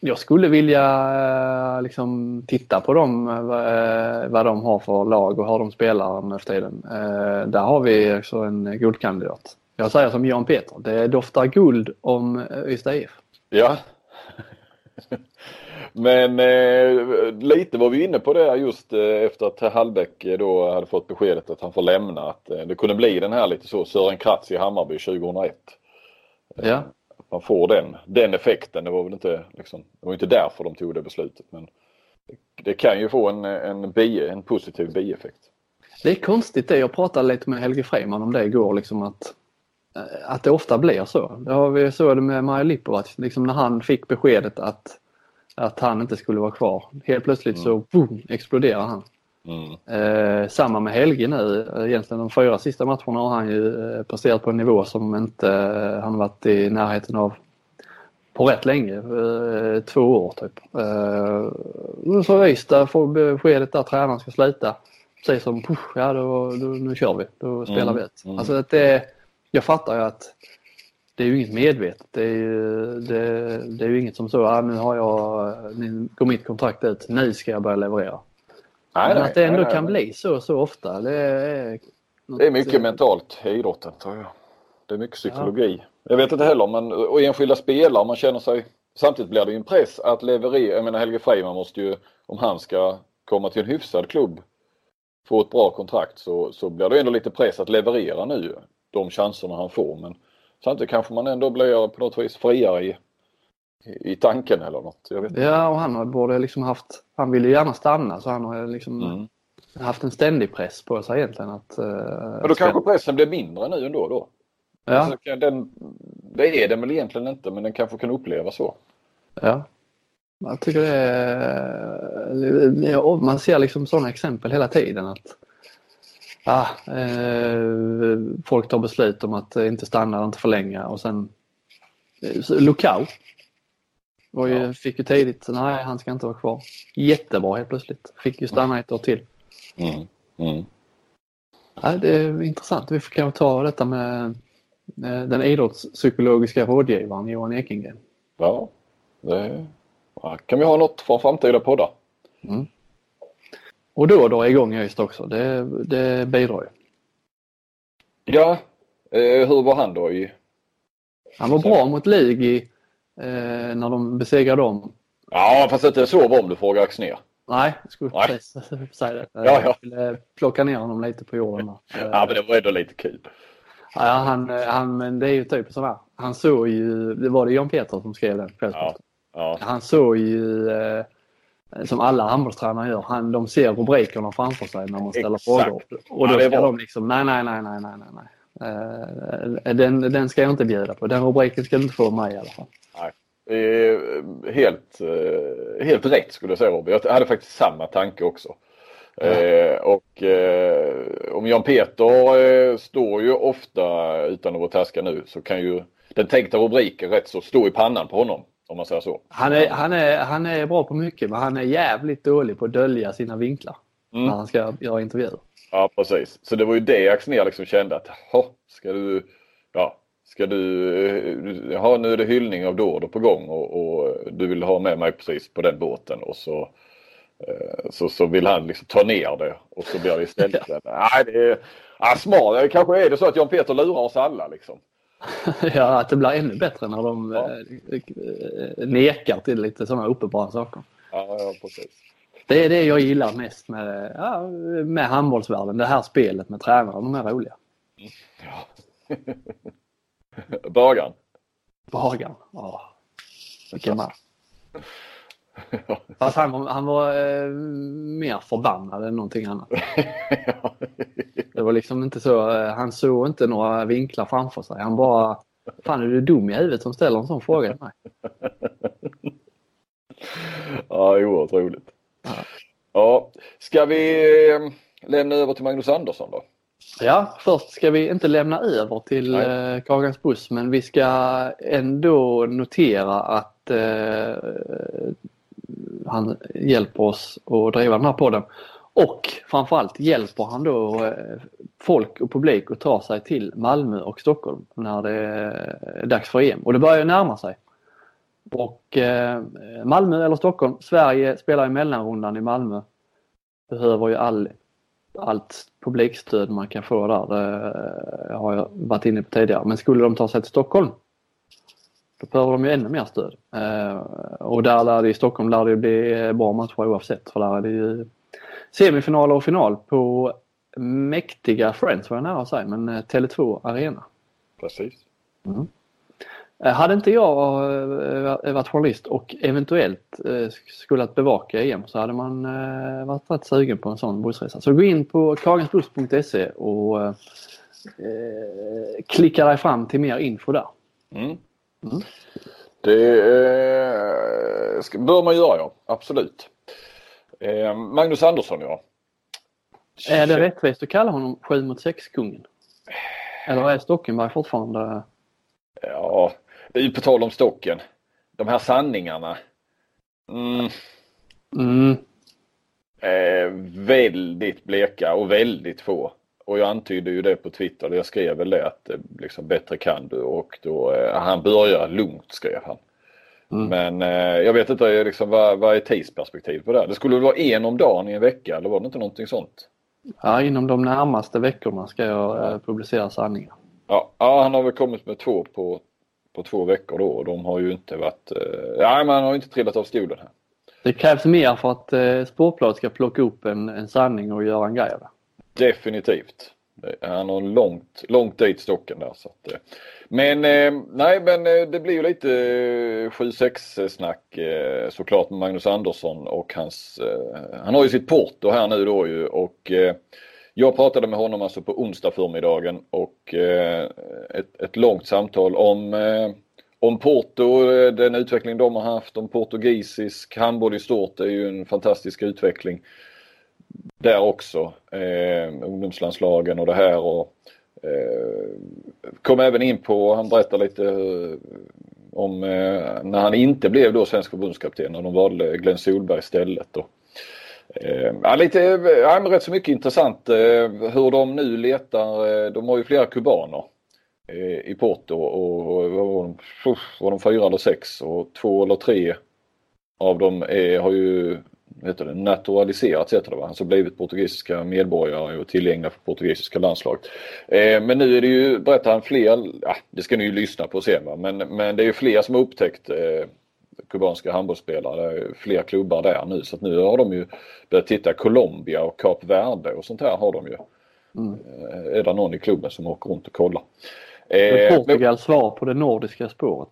jag skulle vilja eh, liksom, titta på dem, eh, vad de har för lag och hur de spelar nu för tiden. Eh, där har vi också en guldkandidat. Jag säger som Jan Peter, det doftar guld om Ystad IF. Ja. *laughs* Men eh, lite var vi inne på det just eh, efter att Hallbäck då hade fått beskedet att han får lämna. Att eh, det kunde bli den här lite så Sören Kratz i Hammarby 2001. Ja man får den, den effekten. Det var väl inte, liksom, det var inte därför de tog det beslutet. Men det, kan ju få en, en, bi, en positiv bieffekt. Det är konstigt det. Jag pratade lite med Helge Freiman om det igår. Liksom att, eh, att det ofta blir så. Det har vi så det med Maja Lipovac. Liksom när han fick beskedet att, att han inte skulle vara kvar. Helt plötsligt mm. så boom, exploderar han. Mm. Eh, samma med Helge nu. Egentligen de fyra sista matcherna har han ju eh, presterat på en nivå som inte eh, han varit i närheten av på rätt länge. Eh, två år typ. Eh, så Ystad får beskedet att tränaren ska sluta. Precis som push, ja då, då, nu kör vi. Då spelar mm. vi ett. Mm. Alltså det, jag fattar ju att det är ju inget medvetet. Det är ju, det, det är ju inget som så, ah, nu har jag, nu går mitt kontrakt ut, nu ska jag börja leverera. Nej, Men att det ändå nej, kan nej. bli så så ofta. Det är, det är mycket mentalt i idrotten tror jag. Det är mycket psykologi. Ja. Jag vet inte heller men och enskilda spelare man känner sig Samtidigt blir det ju en press att leverera. Jag menar Helge Freiman måste ju om han ska komma till en hyfsad klubb få ett bra kontrakt så, så blir det ändå lite press att leverera nu de chanserna han får. Men samtidigt kanske man ändå blir på något vis friare i i tanken eller något. Jag vet. Ja, och han borde liksom haft, han ville gärna stanna så han har liksom Mm. haft en ständig press på sig egentligen att... Uh, Men då kanske pressen blir mindre nu ändå då? Ja, Alltså, den, det är den väl egentligen inte men den kanske kan upplevas så. ja. Jag tycker det är... ja, Man ser liksom sådana exempel hela tiden att ah, eh, folk tar beslut om att inte stanna, inte förlänga och sen eh, och ju, Ja. fick ju tidigt, nej han ska inte vara kvar. Jättebra helt plötsligt. Fick ju stanna ett år till. Mm. Mm. Ja, det är intressant. Vi får kanske ta detta med eh, den idrottspsykologiska rådgivaren Johan Ekengren. Ja, det ja, kan vi ha något för framtida poddar. Och då dra igång just också. Det, det bidrar ju. Ja, eh, hur var han då i... Han var bra mot Ligi eh, när de besegrade dem. Ja, fast inte så bra om du frågar Axnér. Nej, jag skulle Nej. precis säga det. Ja, ja. Jag skulle plocka ner honom lite på jorden. Eh, *laughs* Ja, men det var ändå lite kul. ja, han, han, men det är ju typ sådär. Han såg ju, det var det Jan Peter som skrev den Kvällsposten. Ja, Han såg ju, eh, som alla handbollstränare gör, han, de ser rubrikerna framför sig när man ställer Exakt. frågor. Och Ja, då är ska de liksom, nej, nej, nej, nej, nej, nej. Eh, den, den ska jag inte bjuda på. Den rubriken ska du inte få mig i alla fall. Eh, helt, eh, helt rätt skulle jag säga Robin. Jag hade faktiskt samma tanke också. Eh, och eh, om Jan Peter eh, står ju ofta, utan att vara taskig nu, så kan ju den tänkta rubriken rätt så stå i pannan på honom. Om man säger så. Han är, han, är, han är bra på mycket men han är jävligt dålig på att dölja sina vinklar Mm. när han ska göra intervjuer. Ja precis. Så det var ju det Axnér liksom kände att, ska du, ja, ska du, eh, ja nu är det hyllning av Dordo på gång och, och du vill ha med mig precis på den båten och så eh, så, så vill han liksom ta ner det och så blir det istället *laughs* Nej det är ja, smart. Kanske är det så att Jan Peter lurar oss alla liksom. *laughs* ja, att det blir ännu bättre när de Ja. eh, eh, nekar till lite sådana uppenbara saker. Ja, ja precis. Det är det jag gillar mest med, ja, med handbollsvärlden. Det här spelet med tränare. De är roliga. Ja. *laughs* *laughs* Bagan. Bagan. Ja. Vilken man. *laughs* Fast han var, han var eh, mer förbannad än någonting annat. *laughs* Det var liksom inte så, eh, han såg inte några vinklar framför sig. Han bara, fan är du dum i huvudet som ställer en sån fråga till mig? ja, oerhört roligt. Ja. Ja, ska vi eh, lämna över till Magnus Andersson då? Ja, först ska vi inte lämna över till Nej. eh, Kagans buss men vi ska ändå notera att eh, han hjälper oss att driva den här podden. Och framförallt hjälper han då eh, folk och publik att ta sig till Malmö och Stockholm när det är dags för EM. Och det börjar ju närma sig. Och eh, Malmö eller Stockholm, Sverige spelar i mellanrundan i Malmö. Behöver ju all allt publikstöd man kan få där. Det har jag varit inne på tidigare. Men skulle de ta sig till Stockholm då behöver de ju ännu mer stöd. Eh, och där lär det, i Stockholm lär det bli bra matcher oavsett. För där är det ju semifinaler och final på mäktiga Friends var jag nära att säga, men eh, Tele2 Arena. Precis. Eh, Hade inte jag eh, varit journalist och eventuellt eh, skulle att bevaka EM så hade man eh, varit rätt sugen på en sån bussresa. Så gå in på kagensbuss.se och eh, klicka dig fram till mer info där. Mm. Mm. Det eh, bör man göra ja, absolut. Eh, Magnus Andersson ja. Är det rättvist att kalla honom 7 mot 6-kungen? Eller är Stockenberg fortfarande... Ja, är ju på tal om stocken. De här sanningarna. Mm, Mm, eh, väldigt bleka och väldigt få. Och jag antydde ju det på Twitter. Jag skrev väl det att eh, liksom, bättre kan du och då eh, han börjar lugnt skrev han. Mm. Men eh, jag vet inte liksom, vad, vad är tidsperspektiv på det? Det skulle väl vara en om dagen i en vecka eller var det inte någonting sånt? ja, inom de närmaste veckorna ska jag eh, publicera sanningar. Ja, ja, han har väl kommit med två på, på två veckor då och de har ju inte varit... Eh, ja, man har inte trillat av stolen här. Det krävs mer för att eh, Sportbladet ska plocka upp en, en sanning och göra en grej av det. Definitivt. Han har långt, långt dit stocken där. Så att, eh. men eh, nej, men det blir ju lite 7-6 snack såklart med Magnus Andersson och hans, han har ju sitt porto här nu då ju och jag pratade med honom alltså på onsdag förmiddagen och eh, ett, ett långt samtal om eh, om Porto, eh, den utveckling de har haft, om portugisisk handboll i stort det är ju en fantastisk utveckling där också. Eh, ungdomslandslagen och det här och eh, kom även in på, han berättar lite eh, om eh, när han inte blev då svensk förbundskapten och de valde Glenn Solberg istället. Och, Eh, ja, lite, eh, ja, men rätt så mycket intressant eh, hur de nu letar, de har ju flera kubaner i Porto och var de, var de fyra eller sex och två eller tre av dem är, har ju heter det, naturaliserats heter det va? Alltså blivit portugisiska medborgare och tillgängliga för portugisiska landslaget. Eh, men nu är det ju, berättar han fler, ja, det ska ni ju lyssna på sen va? Men, men det är ju fler som har upptäckt eh, kubanska handbollsspelare, fler klubbar där nu så att nu har de ju börjat titta Colombia och Kap Verde och sånt här har de ju. Mm. Eh, är det någon i klubben som åker runt och kollar. Eh, Portugals svar på det nordiska spåret.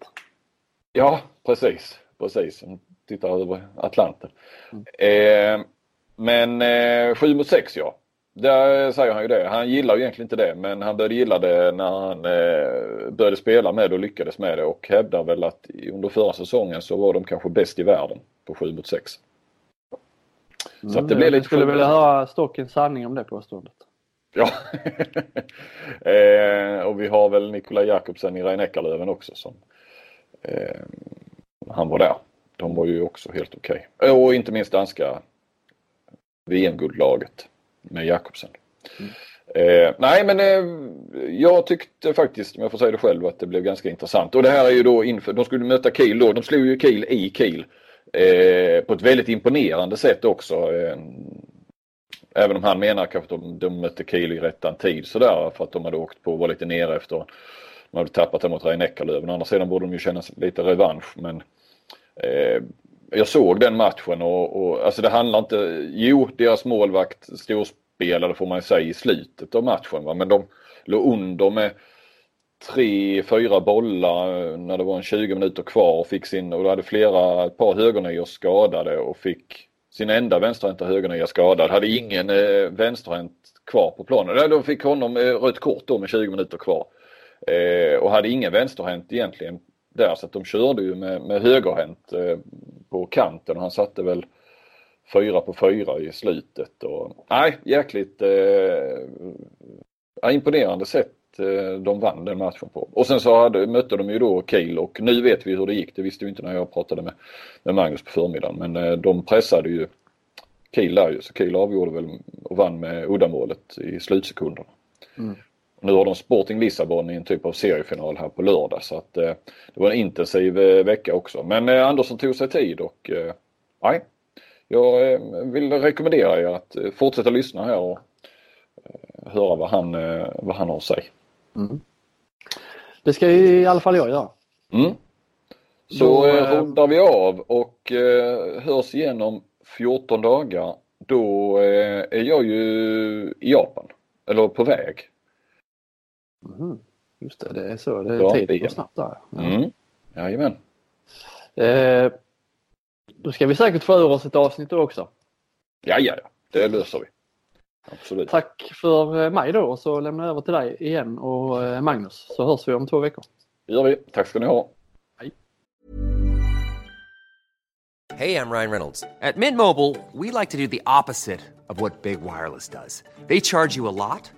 Ja precis, precis tittar över Atlanten. Mm. Eh, men eh, 7 mot 6 ja. Där säger han ju det. Han gillar ju egentligen inte det men han började gilla det när han eh, började spela med och lyckades med det och hävdar väl att under förra säsongen så var de kanske bäst i världen på 7 mot 6. Så mm, att det blir lite Jag skulle vilja höra Stockens sanning om det påståendet. Ja. *laughs* eh, och vi har väl Nikola Jakobsen i Rein också som eh, han var där. De var ju också helt okej. Okay. Och inte minst danska VM-guldlaget med Jakobsen. Mm. Eh, nej men eh, jag tyckte faktiskt, om jag får säga det själv, att det blev ganska intressant. Och det här är ju då inför, de skulle möta Kiel då. De slog ju Kiel i Kiel. Eh, på ett väldigt imponerande sätt också. Eh, även om han menar kanske att de, de mötte Kiel i rättan tid sådär för att de hade åkt på och var lite nere efter de hade tappat det mot Rein Eckerlöven. Å andra sidan borde de ju känna lite revansch men Eh, jag såg den matchen och, och alltså det handlar inte, jo deras målvakt storspelade får man säga i slutet av matchen va? men de låg under med tre, fyra bollar eh, när det var en 20 minuter kvar och fick sin, och då hade flera, ett par högernior skadade och fick sin enda vänsterhänta högernia skadad. Hade ingen eh, vänsterhänt kvar på planen. De fick honom eh, rött kort då med 20 minuter kvar. Eh, och hade ingen vänsterhänt egentligen där så att de körde ju med, med högerhänt eh, på kanten och han satte väl fyra på fyra i slutet. Och, nej, jäkligt eh, imponerande sätt eh, de vann den matchen på. Och sen så hade, mötte de ju då Kiel och nu vet vi hur det gick. Det visste vi inte när jag pratade med, med Magnus på förmiddagen. Men eh, de pressade ju Kiel där ju så Kiel avgjorde väl och vann med uddamålet i slutsekunderna. Mm. Nu har de Sporting Lissabon i en typ av seriefinal här på lördag så att eh, det var en intensiv eh, vecka också. Men eh, Andersson tog sig tid och eh, nej, jag eh, vill rekommendera er att eh, fortsätta lyssna här och höra vad han, vad han har att säga. Mm. Det ska i alla fall jag göra. Mm. Så Då, rundar vi av och hörs igen om 14 dagar. Då är jag ju i Japan, eller på väg. Mm. Just det, det är så. Det är ja, tiden går snabbt där. Ja. Mm. Jajamän. Eh, då ska vi säkert få ur oss ett avsnitt då också. Ja, ja, ja. Det löser vi. Absolut. Tack för eh, mig då och så lämnar jag över till dig igen och eh, Magnus så hörs vi om två veckor. Det gör vi. Tack ska ni ha. Hej. Hej, jag Ryan Reynolds. På Mint Mobile, we like to do the opposite of what Big Wireless does. They charge you a lot.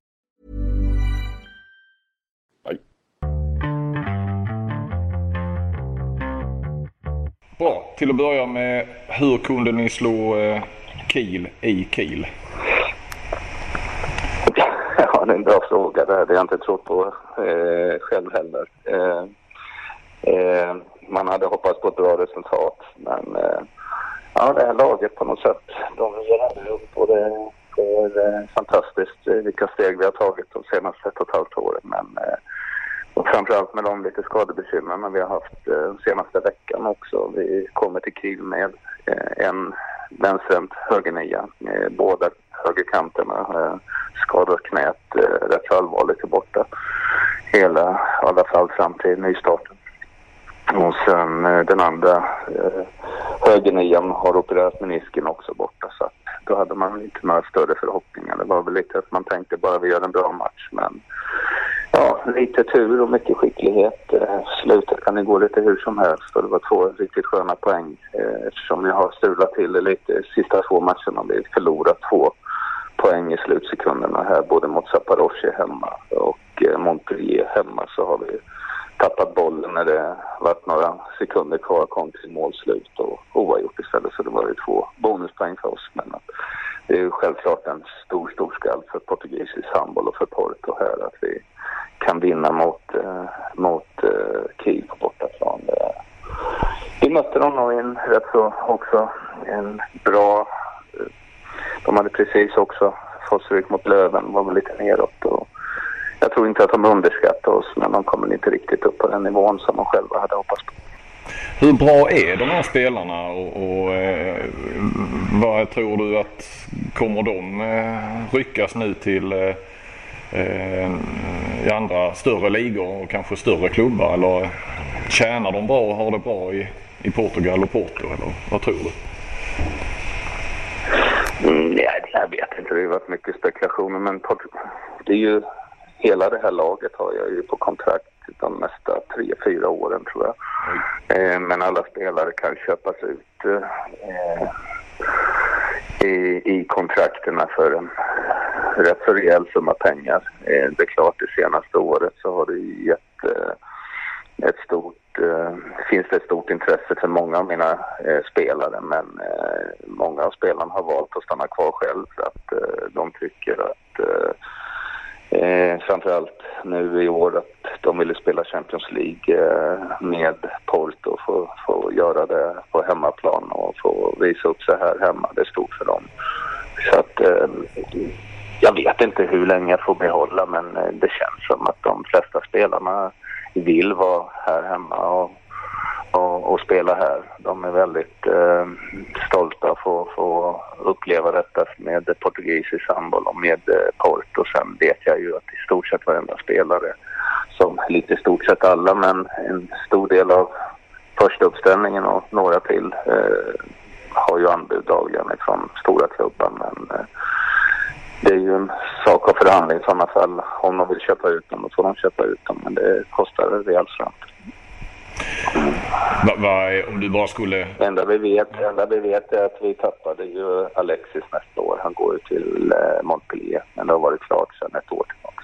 Bra. Till att börja med, hur kunde ni slå eh, Kiel i Kiel? Ja, det är en bra fråga. Det hade jag inte trott på eh, själv heller. Eh, eh, man hade hoppats på ett bra resultat. Men eh, ja, det här laget på något sätt, de ger upp och det är eh, fantastiskt eh, vilka steg vi har tagit de senaste ett och ett halvt åren. Men eh, och framförallt med de lite skadebekymren vi har haft eh, senaste veckan också. Vi kommer till Kiel med eh, en vänsterhänt högernia. Eh, båda högerkanterna eh, skadar knät eh, rätt så allvarligt och borta. Hela, i alla fall fram till nystarten. Och sen eh, den andra eh, högernian har opererat menisken också borta så att då hade man inte några större förhoppningar. Det var väl lite att man tänkte bara vi gör en bra match men Ja, lite tur och mycket skicklighet. Eh, slutet kan det gå lite hur som helst och det var två riktigt sköna poäng eh, eftersom vi har strulat till det lite sista två matcherna. Vi förlorat två poäng i slutsekunderna här både mot Zaporozhye hemma och eh, Montpellier hemma så har vi tappat bollen när det varit några sekunder kvar, kom till målslut och oavgjort istället. Så det var ju två bonuspoäng för oss. Men det är ju självklart en stor, stor skall för portugisisk handboll och för Porto här att vi kan vinna mot, eh, mot eh, Kiel på bortaplan. Vi mötte dem nog i en rätt så också en bra... Eh, de hade precis också fått stryk mot Löven, var väl lite neråt. Och jag tror inte att de underskattar oss, men de kommer inte riktigt upp på den nivån som de själva hade hoppats på. Hur bra är de här spelarna och, och eh, vad tror du att kommer de eh, ryckas nu till eh, eh, i andra större ligor och kanske större klubbar? Eller tjänar de bra och har det bra i, i Portugal och Porto? Eller vad tror du? Mm, nej, jag vet inte. Det har varit mycket spekulationer. Men det är ju, hela det här laget har jag ju på kontrakt de nästa tre, fyra åren tror jag. Eh, men alla spelare kan köpas ut eh, i, i kontrakterna för en rätt så rejäl summa pengar. Eh, det är klart, det senaste året så har det gett ett stort, finns det ett stort intresse för många av mina spelare men många av spelarna har valt att stanna kvar själv för att de tycker att eh, framförallt nu i år att de ville spela Champions League eh, med Porto och få, få göra det på hemmaplan och få visa upp sig här hemma. Det stod för dem. Så att eh, jag vet inte hur länge jag får behålla men eh, det känns som att de flesta spelarna vill vara här hemma och, och, och spela här. De är väldigt eh, stolta att få, uppleva detta med portugisisk handboll och med eh, Porto. Sen vet jag ju att i stort sett varenda spelare, som lite i stort sett alla, men en stor del av första uppställningen och några till eh, har ju anbud dagligen från stora klubbar. Men eh, det är ju en sak av förhandling i sådana fall. Om de vill köpa ut dem, då får de köpa ut dem. Men det kostar rejält slant. Va, va, om du bara skulle... Det enda vi vet, enda vi vet är att vi tappade ju Alexis nästa år. Han går ju till eh, Montpellier. Men det har varit klart sedan ett år tillbaka.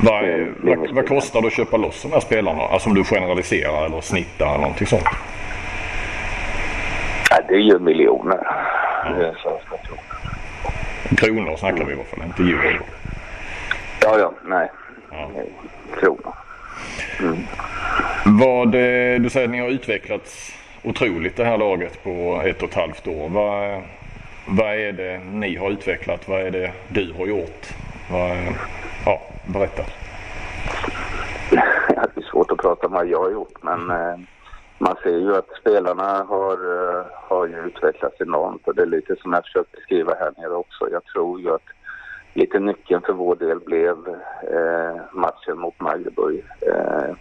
Va, vad, vad kostar det att köpa loss de här spelarna? Alltså om du generaliserar eller snittar eller någonting sånt? Ja, det är ju miljoner. Ja. Det är svenska kronor. snackar vi i alla fall, inte euro. Ja, ja, nej. Ja. Kronor. Mm. Vad, eh, du säger att ni har utvecklats otroligt det här laget på ett och ett halvt år. Vad, vad är det ni har utvecklat? Vad är det du har gjort? Vad, ja, berätta. *laughs* Det är svårt att prata om vad jag har gjort men eh, man ser ju att spelarna har, uh, har ju utvecklats enormt och det är lite som jag försökt beskriva här nere också. Jag tror ju att lite nyckeln för vår del blev eh, matchen mot Magdeburg eh,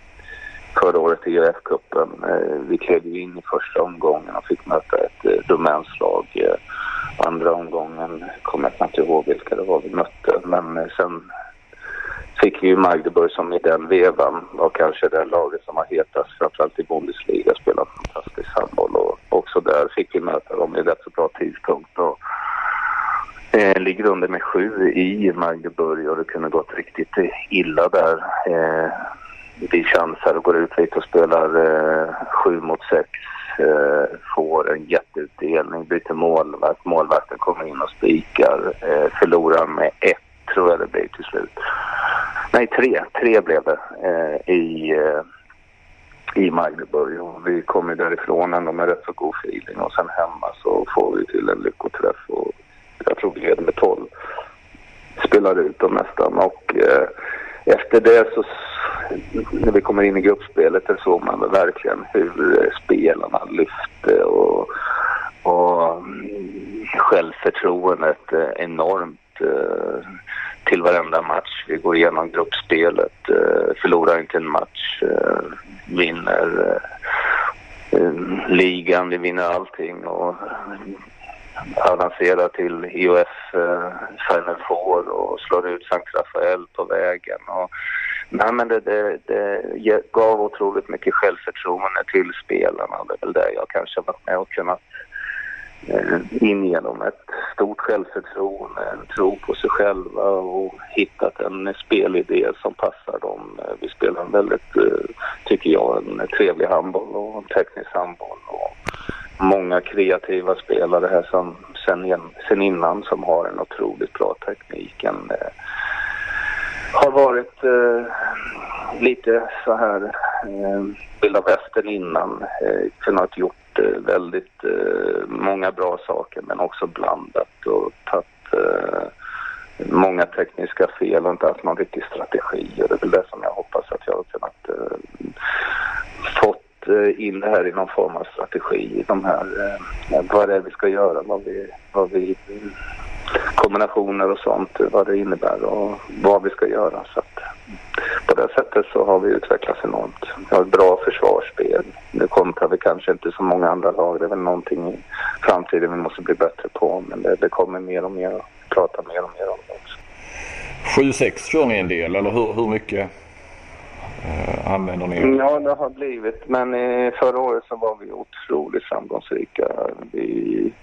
förra året i UF-cupen. Eh, vi klev ju in i första omgången och fick möta ett eh, domänslag. Eh, andra omgången kommer jag inte ihåg vilka det var vi mötte men sen fick vi ju Magdeburg som i den vevan var kanske det laget som var hetast framförallt i Bundesliga, spelat fantastisk handboll och också där fick vi möta dem i rätt så bra tidpunkt. Och, eh, ligger under med sju i Magdeburg och det kunde gått riktigt illa där. Eh, vi chansar och går ut lite och spelar eh, sju mot sex. Eh, får en jätteutdelning, byter målvakt, målvakten kommer in och spikar, eh, förlorar med ett tror jag det blir till slut. Nej, tre. Tre blev det eh, i, eh, i Magdeburg och vi kommer därifrån ändå med rätt så god feeling och sen hemma så får vi till en lyckoträff och jag tror vi leder med 12. Spelade ut dem nästan och eh, efter det så när vi kommer in i gruppspelet så såg man verkligen hur eh, spelarna lyfte och, och mm, självförtroendet eh, enormt eh, till varenda match. Vi går igenom gruppspelet, eh, förlorar inte en match, vinner ligan, vi vinner allting och avancerar till IOF Final eh, Four och slår ut Sankt Rafael på vägen. Och, nej men det, det, det gav otroligt mycket självförtroende till spelarna. Det är väl det jag kanske varit med och kunnat Eh, in genom ett stort självförtroende, en tro på sig själva och hittat en spelidé som passar dem. Eh, vi spelar en väldigt, eh, tycker jag, en trevlig handboll och en teknisk handboll. Och många kreativa spelare här som sen, sen innan som har en otroligt bra teknik. En, eh, har varit eh, lite så här eh, vilda västern innan. Eh, kunnat gjort eh, väldigt eh, många bra saker men också blandat och tagit eh, många tekniska fel och inte haft någon riktig strategi. Och det är väl det som jag hoppas att jag har kunnat eh, fått Eh, in det här i någon form av strategi. De här, eh, vad det är vi ska göra, vad vi, vad vi kombinationer och sånt, vad det innebär och vad vi ska göra. Så att på det sättet så har vi utvecklats enormt. Vi har ett bra försvarsspel. Nu kontrar vi kanske inte så många andra lag. Det är väl någonting i framtiden vi måste bli bättre på. Men det, det kommer mer och mer. Prata mer och mer om det också. 7-6 kör ni en del eller hur, hur mycket eh, använder ni? Ja, det har blivit. Men eh, förra året så var vi otroligt framgångsrika. Vi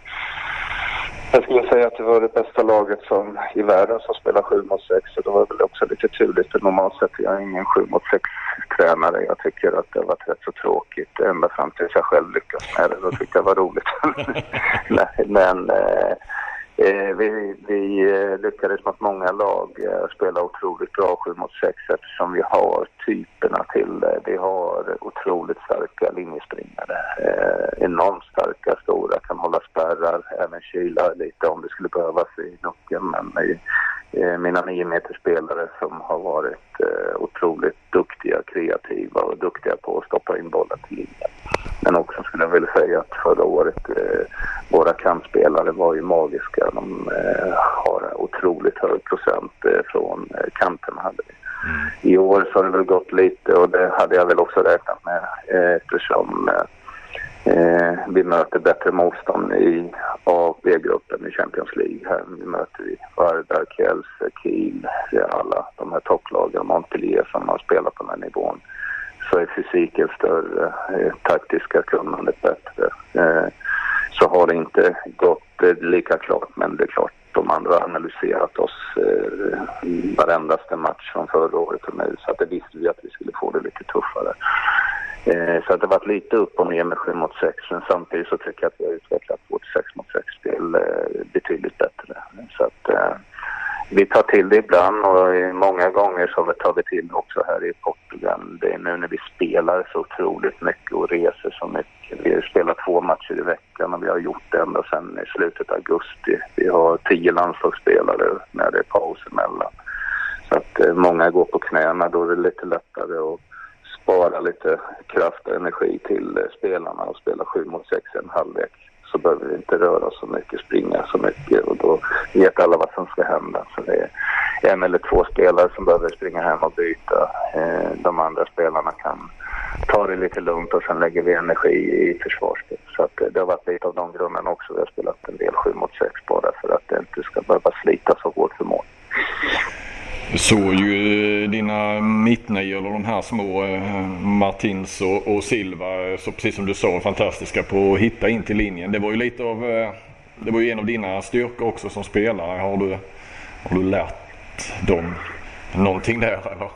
jag skulle säga att det var det bästa laget som, i världen som spelar 7 mot 6 Så det var väl också lite turligt normalt sett är jag ingen 7 mot 6 tränare. Jag tycker att det har varit rätt så tråkigt ända fram tills jag själv lyckas med det. Då tyckte jag det var roligt. *laughs* men Eh, Eh, vi, vi eh, lyckades mot många lag eh, spela otroligt bra 7 mot 6 eftersom vi har typerna till det. Vi har otroligt starka linjespringare. Eh, enormt starka, stora, kan hålla spärrar, även kyla lite om det skulle behövas i nocken. Men eh, mina nio meter spelare som har varit eh, otroligt duktiga, kreativa och duktiga på att stoppa in bollen till linjen. Men också skulle jag vilja säga att förra året eh, våra kantspelare var ju magiska. De eh, har otroligt hög procent eh, från eh, kanterna hade vi. Mm. I år så har det väl gått lite och det hade jag väl också räknat med eh, eftersom eh, vi möter bättre motstånd i A och B-gruppen i Champions League. Här nu möter vi Vardar, Kielce, Kiel, alla de här topplagen, Montpellier som har spelat på den här nivån så är fysiken större, eh, taktiska kunnandet bättre. Eh, så har det inte gått eh, lika klart, men det är klart de andra har analyserat oss eh, varendaste match från förra året och nu så att det visste vi att vi skulle få det lite tuffare. Eh, så att det varit lite upp och ner med 7 mot 6 men samtidigt så tycker jag att vi har utvecklat vårt 6 mot 6 spel eh, betydligt bättre. Så att eh, vi tar till det ibland och många gånger så tar vi till det också här i Portugal. Det är nu när vi spelar så otroligt mycket och reser så mycket. Vi spelar två matcher i veckan och vi har gjort det ända sedan i slutet av augusti. Vi har tio landslagsspelare när det är paus emellan. Så att eh, många går på knäna, då är det lite lättare att spara lite kraft och energi till eh, spelarna och spela sju mot sex en halvlek så behöver vi inte röra oss så mycket, springa så mycket och då vet alla vad som ska hända. Så det är en eller två spelare som behöver springa hem och byta. Eh, de andra spelarna kan ta det lite lugnt och sen lägger vi energi i försvarsspel. Så att eh, det har varit lite av de grunderna också. Vi har spelat en del 7 mot 6 bara för att det inte ska behöva slita så hårt för mål såg ju eh, dina mittnior, eller de här små eh, Martins och, och Silva, eh, så precis som du sa, fantastiska på att hitta in till linjen. Det var ju lite av, det var ju en av dina styrkor också som spelare. Har du, har du lärt dem någonting där eller?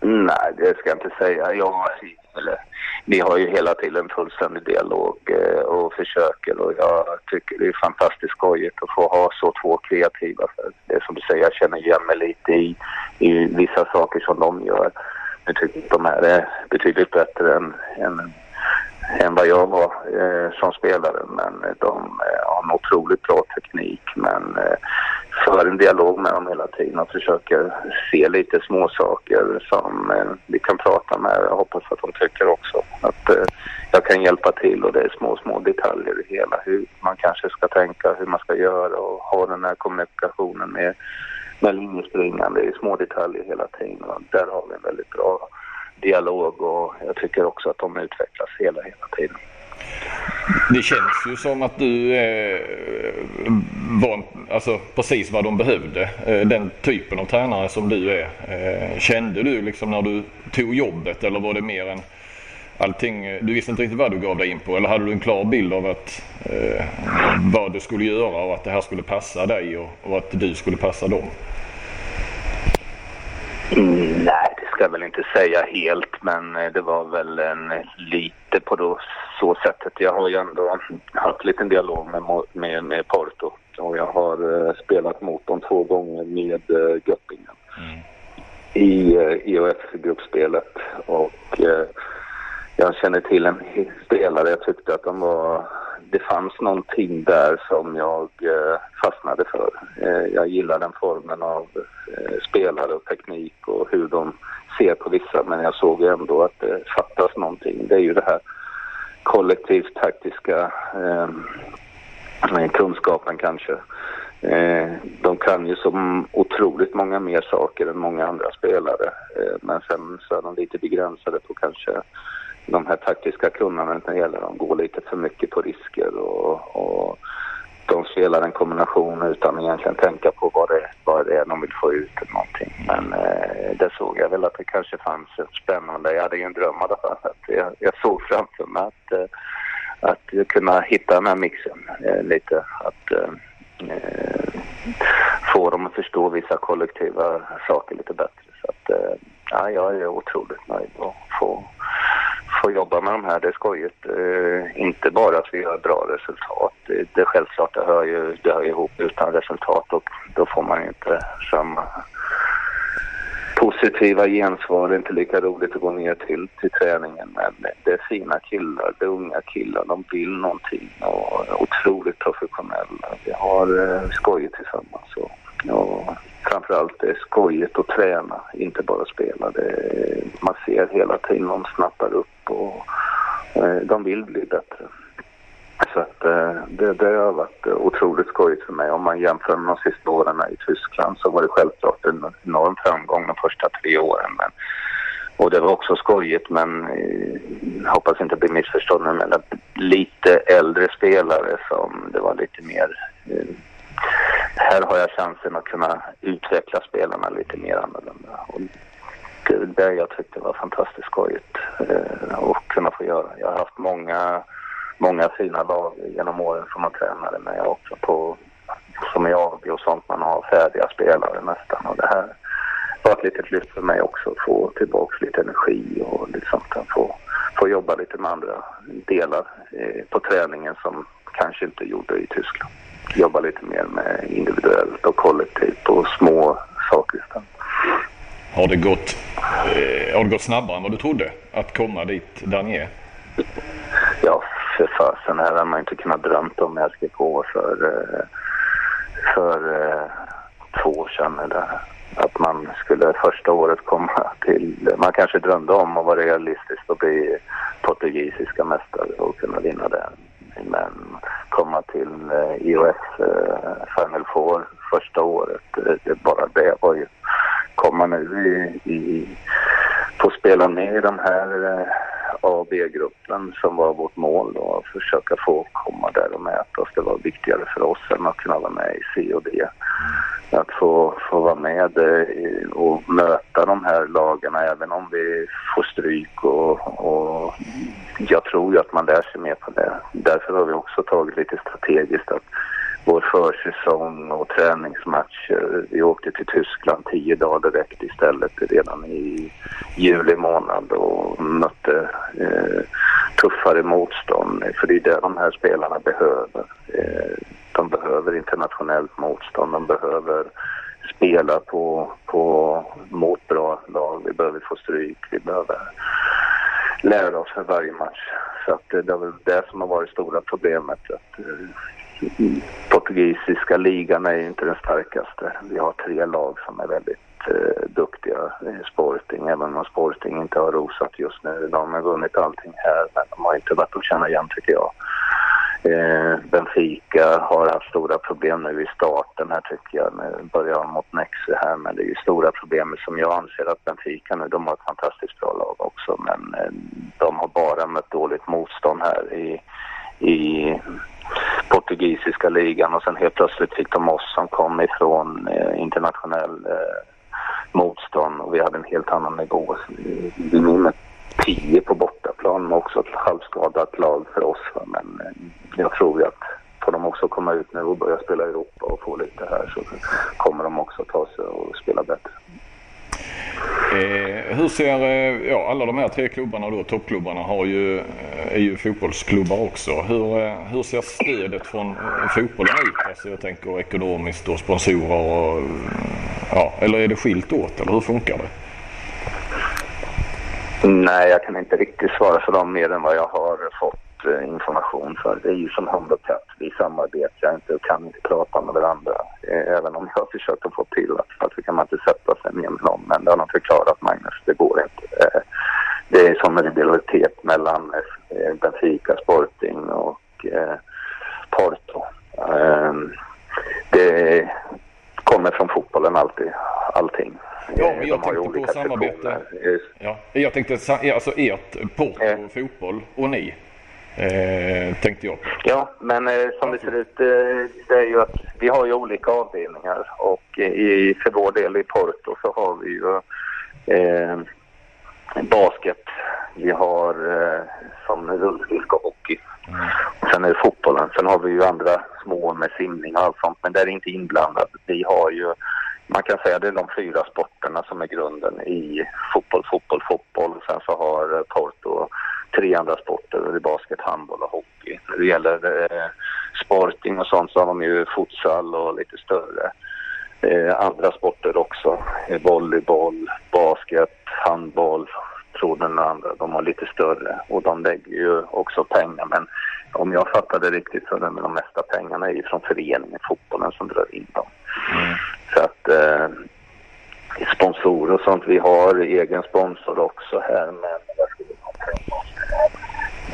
Nej, det ska jag inte säga. Jag, eller, vi har ju hela tiden fullständig dialog eh, och försöker och jag tycker det är fantastiskt skojigt att få ha så två kreativa. För det som du säger, jag känner igen mig lite i, i vissa saker som de gör. jag tycker de här är betydligt bättre än, än, än vad jag var eh, som spelare. Men de eh, har en otroligt bra teknik. Men eh, för en dialog med dem hela tiden och försöker se lite småsaker som eh, vi kan prata med. Jag hoppas att de tycker också att eh, jag kan hjälpa till och det är små, små detaljer i hela hur man kanske ska tänka, hur man ska göra och ha den här kommunikationen med, med linjespringande i små detaljer hela tiden. Och där har vi en väldigt bra dialog och jag tycker också att de utvecklas hela, hela tiden. Det känns ju som att du eh, var alltså, precis vad de behövde. Eh, den typen av tränare som du är. Eh, kände du liksom när du tog jobbet eller var det mer en allting, eh, du visste inte riktigt vad du gav dig in på eller hade du en klar bild av att, eh, vad du skulle göra och att det här skulle passa dig och, och att du skulle passa dem? Mm, nej, det ska jag väl inte säga helt, men eh, det var väl en, lite på då, så sättet. Jag har ju ändå haft en liten dialog med, med, med Porto och jag har uh, spelat mot dem två gånger med uh, Göppingen mm. i uh, IOF-gruppspelet och uh, jag känner till en spelare. Jag tyckte att de var... Det fanns någonting där som jag eh, fastnade för. Eh, jag gillar den formen av eh, spelare och teknik och hur de ser på vissa. Men jag såg ändå att det fattas någonting. Det är ju det här kollektivt taktiska eh, kunskapen kanske. Eh, de kan ju så otroligt många mer saker än många andra spelare. Eh, men sen så är de lite begränsade på kanske de här taktiska kunnandet när det gäller att gå lite för mycket på risker och, och de spelar en kombination utan egentligen tänka på vad det, vad det är de vill få ut eller någonting. Men eh, där såg jag väl att det kanske fanns ett spännande, jag hade ju en dröm i alla fall. Jag, jag såg framför mig att, eh, att kunna hitta den här mixen eh, lite. Att eh, eh, få dem att förstå vissa kollektiva saker lite bättre. Så att, eh, ja, jag är otroligt nöjd att få få jobba med de här, det är skojigt. Eh, inte bara att vi gör bra resultat. Det, det är självklart, det hör ju det hör ihop utan resultat och då får man inte samma positiva gensvar. Det är inte lika roligt att gå ner till, till träningen. Men det är fina killar, det är unga killar. De vill någonting och är otroligt professionella. Vi har eh, skojigt tillsammans. Och, och framförallt det är skojigt att träna, inte bara spela. Det, man ser hela tiden de snappar upp och eh, de vill bli bättre. Så att eh, det, det har varit otroligt skojigt för mig. Om man jämför med de sista åren i Tyskland så var det självklart en enorm framgång de första tre åren. Men, och det var också skojigt men eh, hoppas inte bli missförstådd men lite äldre spelare som det var lite mer eh, här har jag chansen att kunna utveckla spelarna lite mer annorlunda. Och det där jag tyckte var fantastiskt skojigt eh, att kunna få göra. Jag har haft många, många fina lag genom åren som man tränade med också på som i AB och sånt. Man har färdiga spelare nästan och det här var ett litet lyft för mig också att få tillbaks lite energi och liksom få, få jobba lite med andra delar eh, på träningen som kanske inte gjorde i Tyskland jobba lite mer med individuellt och kollektivt och små saker istället. Har det gått, eh, har det gått snabbare än vad du trodde att komma dit där ni är? Ja, för fasen. här hade man inte kunnat drömt om jag skrev på för, eh, för eh, två år sedan. Eller att man skulle första året komma till... Man kanske drömde om att vara realistisk och bli portugisiska mästare och kunna vinna det. Men komma till eh, IOS eh, Final Four första året, eh, det, bara det. Var ju komma nu i, i få spela med i de här A och B-gruppen som var vårt mål att försöka få komma där och mäta oss. Det var viktigare för oss än att kunna vara med i C och D. Att få, få vara med eh, och möta de här lagarna även om vi får stryk och, och jag tror ju att man lär sig mer på det. Därför har vi också tagit lite strategiskt att vår försäsong och träningsmatcher. Vi åkte till Tyskland tio dagar direkt istället redan i juli månad och mötte eh, tuffare motstånd. För det är det de här spelarna behöver. Eh, de behöver internationellt motstånd, de behöver spela på, på, mot bra lag. Vi behöver få stryk. Vi behöver lära oss för varje match. Så att eh, det är väl det som har varit stora problemet. Att, eh, portugisiska ligan är inte den starkaste. Vi har tre lag som är väldigt eh, duktiga i Sporting, även om Sporting inte har rosat just nu. De har vunnit allting här, men de har inte varit att känna igen tycker jag. Eh, Benfica har haft stora problem nu i starten här tycker jag. Nu börjar de mot Nexö här men det är ju stora problem som jag anser att Benfica nu, de har ett fantastiskt bra lag också men eh, de har bara mött dåligt motstånd här i, i portugisiska ligan och sen helt plötsligt fick de oss som kom ifrån eh, internationell eh, motstånd och vi hade en helt annan nivå. Vi vinner 10 på bortaplan men också ett halvskadat lag för oss. Men eh, jag tror ju att får de också komma ut nu och börja spela i Europa och få lite här så kommer de också ta sig och spela bättre. Eh, hur ser, eh, ja alla de här tre klubbarna då, toppklubbarna har ju, eh, är ju fotbollsklubbar också. Hur, eh, hur ser stödet från eh, fotbollen ut? Alltså jag tänker ekonomiskt och sponsorer och, ja, eller är det skilt åt eller hur funkar det? Nej, jag kan inte riktigt svara för dem mer än vad jag har fått Eh, information för. Det är ju som hund och katt. Vi samarbetar inte och kan inte prata med varandra. Eh, även om jag har försökt att få till att varför kan man inte sätta sig ner med någon. Men det har de förklarat Magnus, det går inte. Eh, det är som en rivalitet mellan Benfica, Sporting och Porto. Ehm, det kommer från fotbollen alltid, allting. Ja, men jag tänkte på samarbete. Ja, jag tänkte alltså ert Porto, fotboll och ni. Eh, tänkte jag. Ja, men eh, som det ser ut eh, det är ju att vi har ju olika avdelningar och i, för vår del i Porto så har vi ju eh, basket, vi har eh, som rullskridsko och hockey. Mm. Sen är det fotbollen. Sen har vi ju andra små med simning och allt sånt, men det är inte inblandat. Vi har ju, man kan säga det är de fyra sporterna som är grunden i fotboll, fotboll, fotboll. Sen så har Porto tre andra sporter, det är basket, handboll och hockey. När det gäller eh, sporting och sånt så har de ju futsal och lite större. Eh, andra sporter också, eh, volleyboll, basket, handboll, tror den andra, de har lite större och de lägger ju också pengar men om jag fattar det riktigt så är det de mesta pengarna är från föreningen, fotbollen som drar in dem. Mm. Så att eh, sponsorer och sånt, vi har egen sponsor också här men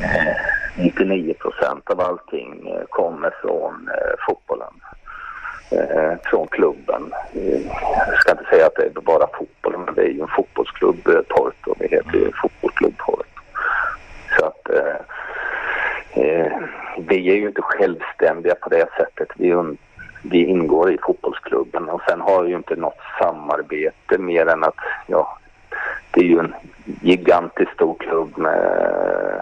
Eh, 99 procent av allting eh, kommer från eh, fotbollen. Från klubben. Jag ska inte säga att det är bara fotbollen, men det är ju en fotbollsklubb, Porto. Det heter ju fotbollsklubb Porto. Så att eh, vi är ju inte självständiga på det sättet. Vi, vi ingår i fotbollsklubben och sen har vi ju inte något samarbete mer än att ja, det är ju en gigantiskt stor klubb med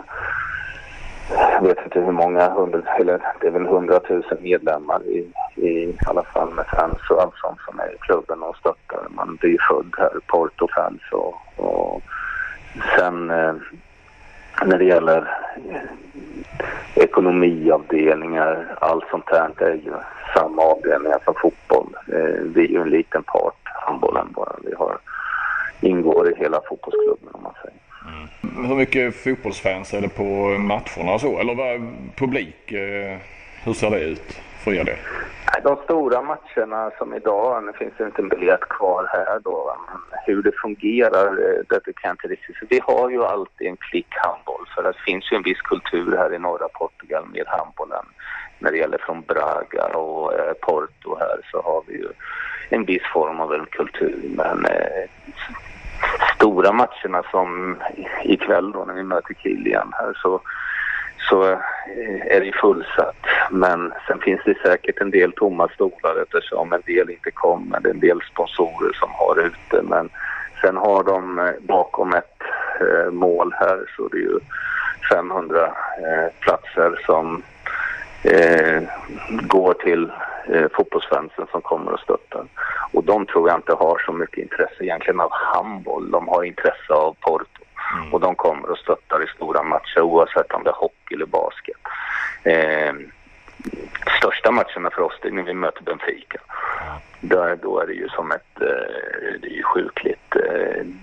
jag vet inte hur många, hundra, eller det är väl hundratusen medlemmar i, i alla fall med fans och allt sånt som är i klubben och stöttar. Man blir ju född här, Porto-fans och, och sen eh, när det gäller eh, ekonomiavdelningar, allt sånt här, det är ju samma avdelningar som fotboll. Eh, vi är ju en liten part, handbollen bara. Vi har, ingår i hela fotbollsklubben om man säger. Mm. Hur mycket fotbollsfans är det på matcherna och så? Eller vad, publik, eh, hur ser det ut för er det? De stora matcherna som idag, nu finns det inte en biljett kvar här då, men hur det fungerar, eh, det kan jag inte riktigt Vi har ju alltid en klick handboll, för det finns ju en viss kultur här i norra Portugal med handbollen. När det gäller från Braga och eh, Porto här så har vi ju en viss form av en kultur, men stora matcherna som ikväll då när vi möter Kilian här så, så eh, är det fullsatt. Men sen finns det säkert en del tomma stolar eftersom en del inte kommer. Det är en del sponsorer som har ute men sen har de eh, bakom ett eh, mål här så det är ju 500 platser som eh, går till eh, fotbollsfansen som kommer och stöttar. Och de tror jag inte har så mycket intresse egentligen av handboll. De har intresse av Porto. Mm. Och de kommer och stöttar i stora matcher oavsett om det är hockey eller basket. Eh, största matcherna för oss är när vi möter Benfica. Då, då är det ju som ett, det är ju sjukligt.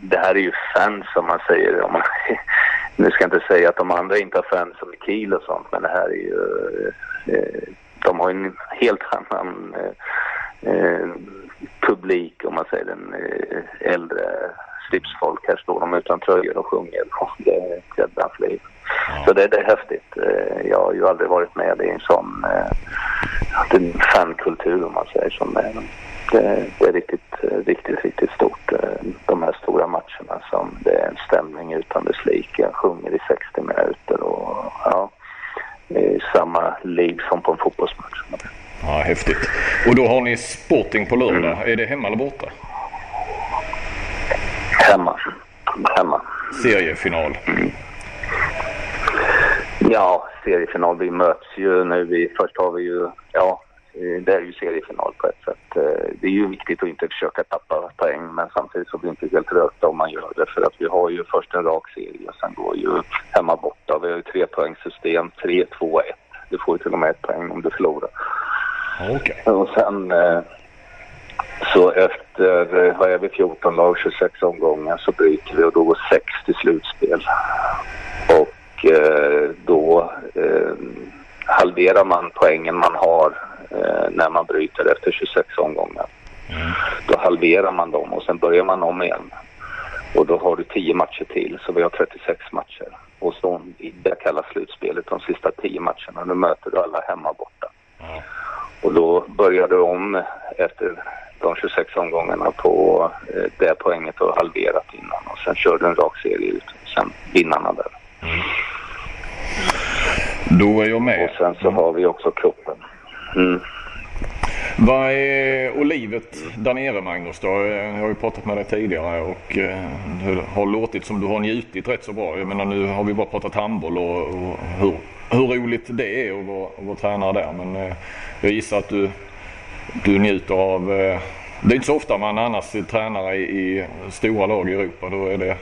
Det här är ju fans som man säger. Om man, *laughs* nu ska jag inte säga att de andra inte har fans som i Kiel och sånt, men det här är ju, de har en helt annan publik om man säger den äldre slipsfolk. Här står de utan tröjor och sjunger. Det är ett jädra liv. Ja. Så det, det, är häftigt. Eh, jag har ju aldrig varit med i en sån eh, fankultur om man säger så. Det, det, är riktigt, riktigt, riktigt stort. Eh, de här stora matcherna som det är en stämning utan dess like. Jag sjunger i 60 minuter och ja, i samma liv som på en fotbollsmatch. Ja, häftigt. Och då har ni Sporting på lördag. Mm. Är det hemma eller borta? Hemma. Hemma. Seriefinal. Mm. Ja, seriefinal. Vi möts ju nu. Vi, först har vi ju, ja, det är ju seriefinal på ett sätt. Eh, det är ju viktigt att inte försöka tappa poäng men samtidigt så blir det inte helt rökta om man gör det för att vi har ju först en rak serie och sen går ju hemma borta. Vi har ju tre poängsystem, 3, 2, 1. Du får ju till och med ett poäng om du förlorar. Okay. Och sen eh, så efter, eh, vad är vi, 14 lag, 26 omgångar så bryter vi och då går 6 till slutspel. Och eh, då eh, halverar man poängen man har eh, när man bryter efter 26 omgångar. Mm. Då halverar man dem och sen börjar man om igen. Och då har du 10 matcher till, så vi har 36 matcher. Och så i det kallas slutspelet, de sista 10 matcherna. Nu möter du alla hemma borta. Mm. Och då börjar du om efter de 26 omgångarna på eh, det poänget du har halverat innan och sen kör du en rak serie ut. Sen vinnarna där. Mm. Då är jag med. Och sen så har vi också cupen. Mm. Vad är och livet där nere Magnus då? Jag har ju pratat med dig tidigare och eh, det har låtit som du har njutit rätt så bra. Jag menar nu har vi bara pratat handboll och, och hur, hur roligt det är att vara, att vara tränare där. Men eh, jag gissar att du du njuter av... Eh, det är inte så ofta man annars är tränare i, stora lag i Europa. Då är, det,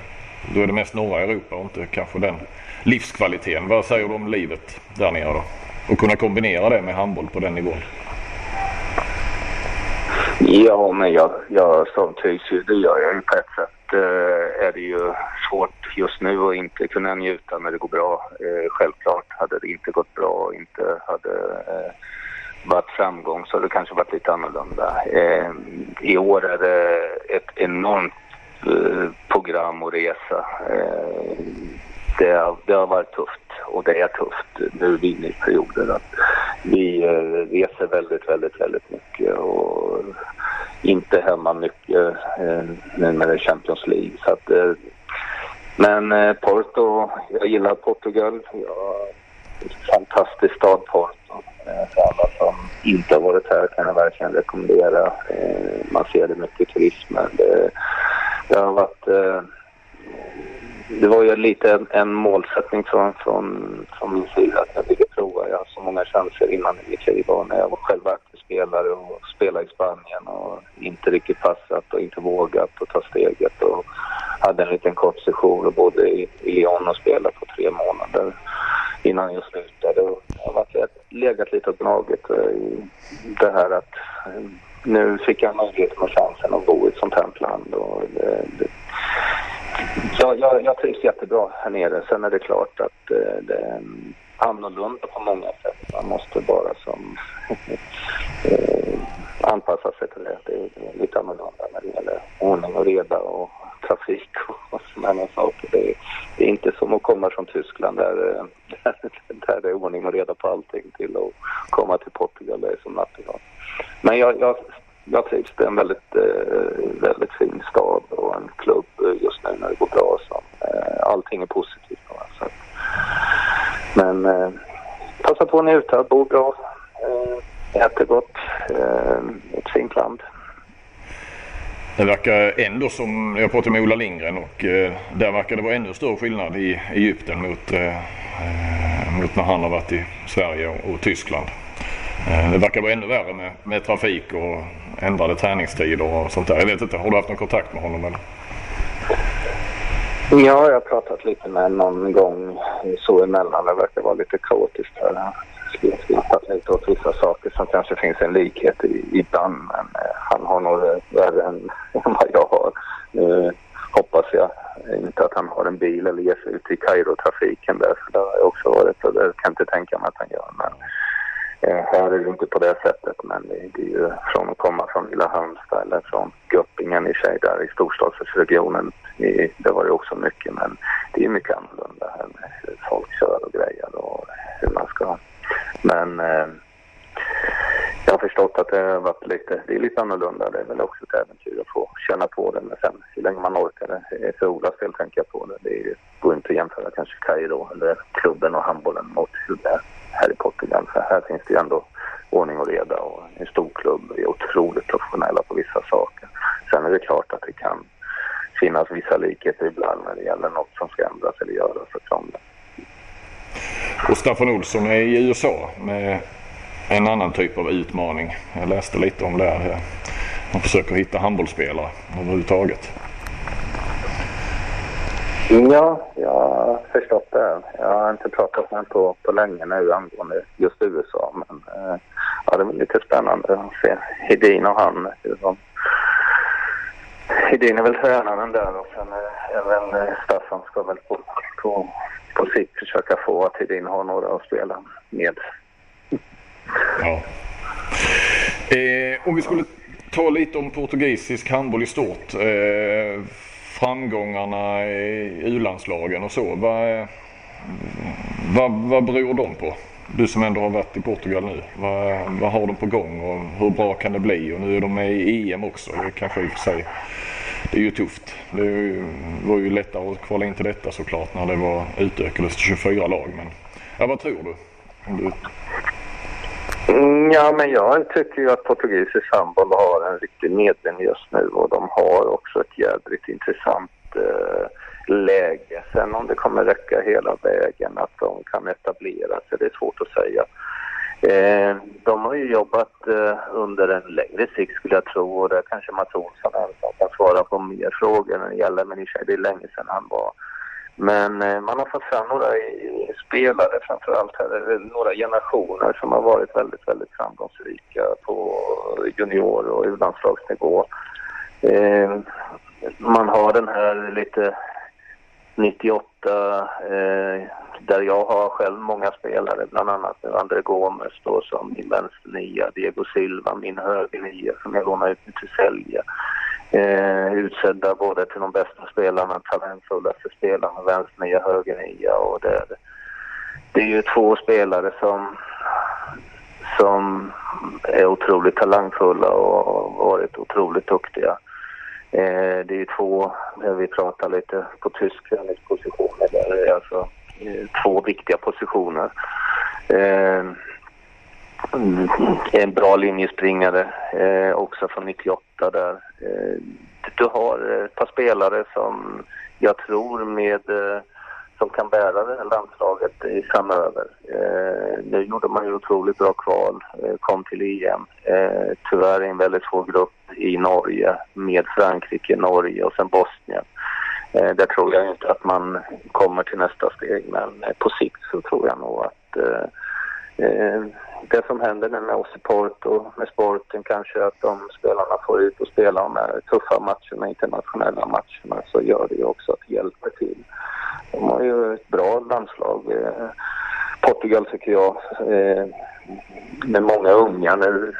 då är det mest norra Europa och inte kanske den livskvaliteten. Vad säger du om livet där nere då? Och kunna kombinera det med handboll på den nivån? Ja, men jag, jag samtrivs ju. Det gör jag ju på ett sätt. Eh, är det ju svårt just nu att inte kunna njuta när det går bra. Eh, självklart hade det inte gått bra och inte hade eh, varit framgång så hade det kanske varit lite annorlunda. Eh, I år är det ett enormt eh, program och resa. Eh, det, har, det har varit tufft och det är tufft nu i Att Vi eh, reser väldigt, väldigt, väldigt mycket och inte hemma mycket eh, nu med det Champions League. Så att, eh, men eh, Porto, jag gillar Portugal. Jag, fantastisk stad Porto. Eh, för alla som inte har varit här kan jag verkligen rekommendera. Eh, man ser det mycket i turismen. Det, det har varit... Eh, det var ju lite en, en målsättning från, från, från min sida att jag ville prova. Jag har så många chanser innan i mitt liv när jag var själv aktiv spelare och spelade i Spanien och inte riktigt passat och inte vågat att ta steget och hade en liten kort session och bodde i, i Lyon och spelade på tre månader innan jag slutade. Och jag har varit, legat lite och gnagit i det här att nu fick jag möjligheten och chansen att bo i ett sånt här land. Och det, det, jag, jag, jag trivs jättebra här nere. Sen är det klart att eh, det är annorlunda på många sätt. Man måste bara som *laughs* eh, anpassa sig till det. Det är lite annorlunda när det gäller ordning och reda och trafik och *laughs* sådana saker. Det är, det är inte som att komma från Tyskland där, där, eh, *laughs* där det är ordning och reda på allting till att komma till Portugal. Det är som natt Men jag, jag, jag trivs. Det är en väldigt, eh, väldigt fin stad och en klubb just nu när det går bra. Så, eh, allting är positivt på. Men eh, passa på att njuta, bo bra, eh, äter gott. Eh, ett fint land. Det verkar ändå som, jag pratade med Ola Lindgren och eh, där verkar det vara ännu större skillnad i Egypten mot, eh, eh mot när han har varit i Sverige och, och Tyskland. Eh, det verkar vara ännu värre med, med trafik och ändrade träningstider och sånt där. Jag vet inte, har du haft någon kontakt med honom eller? Ja, jag har pratat lite med någon gång så emellan. Det verkar vara lite kaotiskt här. skrattat lite åt vissa saker som kanske finns en likhet i, ibland. Men eh, han har nog värre *laughs* än, vad jag har. Nu hoppas jag inte att han har en bil eller ger sig ut i Kairo-trafiken där. För det har jag också varit och det kan jag inte tänka mig att han gör. Men Eh, här är det inte på det sättet. Men det, är ju från att komma från lilla Halmstad eller från Göppingen i sig där i storstadsregionen. Det var ju också mycket men det är mycket annorlunda här med hur folk kör och grejer och hur man ska. Men eh, jag har förstått att det har varit lite, det är lite annorlunda. Det är väl också ett äventyr att få känna på det. Men sen hur länge man orkar det. För Olas del tänker jag på det. Det går inte att jämföra kanske Kairo eller klubben och handbollen mot hur det är här i Portugal. För här finns det ju ändå ordning och reda och en stor klubb är otroligt professionella på vissa saker. Sen är det klart att det kan finnas vissa likheter ibland när det gäller något som ska ändras eller göras för krångel. Och Staffan Olsson är i USA med en annan typ av utmaning. Jag läste lite om det. Man försöker hitta handbollsspelare överhuvudtaget. Ja, jag har förstått det. Jag har inte pratat med honom på, på länge nu angående just USA. Men eh, ja, det var lite spännande att se Hedin och han. Liksom. Hedin är väl tränaren där och sen eh, även eh, Staffan ska väl på, på, på sikt försöka få att Hedin har några att spela med. Ja. Eh, om vi skulle ta lite om portugisisk handboll i stort. Eh, framgångarna i u-landslagen och så. Vad, vad, vad beror de på? Du som ändå har varit i Portugal nu. Vad, vad har de på gång och hur bra kan det bli? Och nu är de med i EM också. Det kanske i och för sig det är ju tufft. Det var ju lättare att kvala in till detta såklart när det var utökades till 24 lag. Men ja, vad tror du? du... Mm, ja, men jag tycker ju att portugisisk handboll har en riktig medvind just nu och de har också ett jädrigt intressant eh, läge. Sen om det kommer räcka hela vägen, att de kan etablera sig, det är svårt att säga. Eh, de har ju jobbat eh, under en längre sikt skulle jag tro och där kanske Mats Olsson ensam kan svara på mer frågor när det gäller, men i sig det är länge sedan han var men eh, man har fått fram några eh, spelare framförallt här, eh, några generationer som har varit väldigt, väldigt framgångsrika på junior och u-landslagsnivå. Man har den här lite 98 där jag har själv många spelare, bland annat André Gomes då som min vänsternia, Diego Silva, min högernia som jag lånade ut till Sälja eh, utsedda både till de bästa spelarna, talangfullaste spelarna, vänsternia, högernia och det, det är ju två spelare som, som är otroligt talangfulla och har varit otroligt duktiga. Eh, det är ju två, när vi pratar lite på tysk positioner, där det är alltså eh, två viktiga positioner. Eh, en bra linjespringare eh, också från 98 där. Eh, du har ett par spelare som jag tror med eh, som kan bära det här landslaget i framöver. Eh, nu gjorde man ju otroligt bra kval, eh, kom till EM. Eh, tyvärr i en väldigt svår grupp i Norge med Frankrike, Norge och sen Bosnien. Eh, där tror jag inte att man kommer till nästa steg men eh, på sikt så tror jag nog att eh, eh, det som händer nu med oss i Porto, med sporten kanske att de spelarna får ut och spela de här tuffa matcherna, internationella matcherna, så gör det ju också att det hjälper till. De har ju ett bra landslag. Eh, Portugal tycker jag, eh, med många unga nu,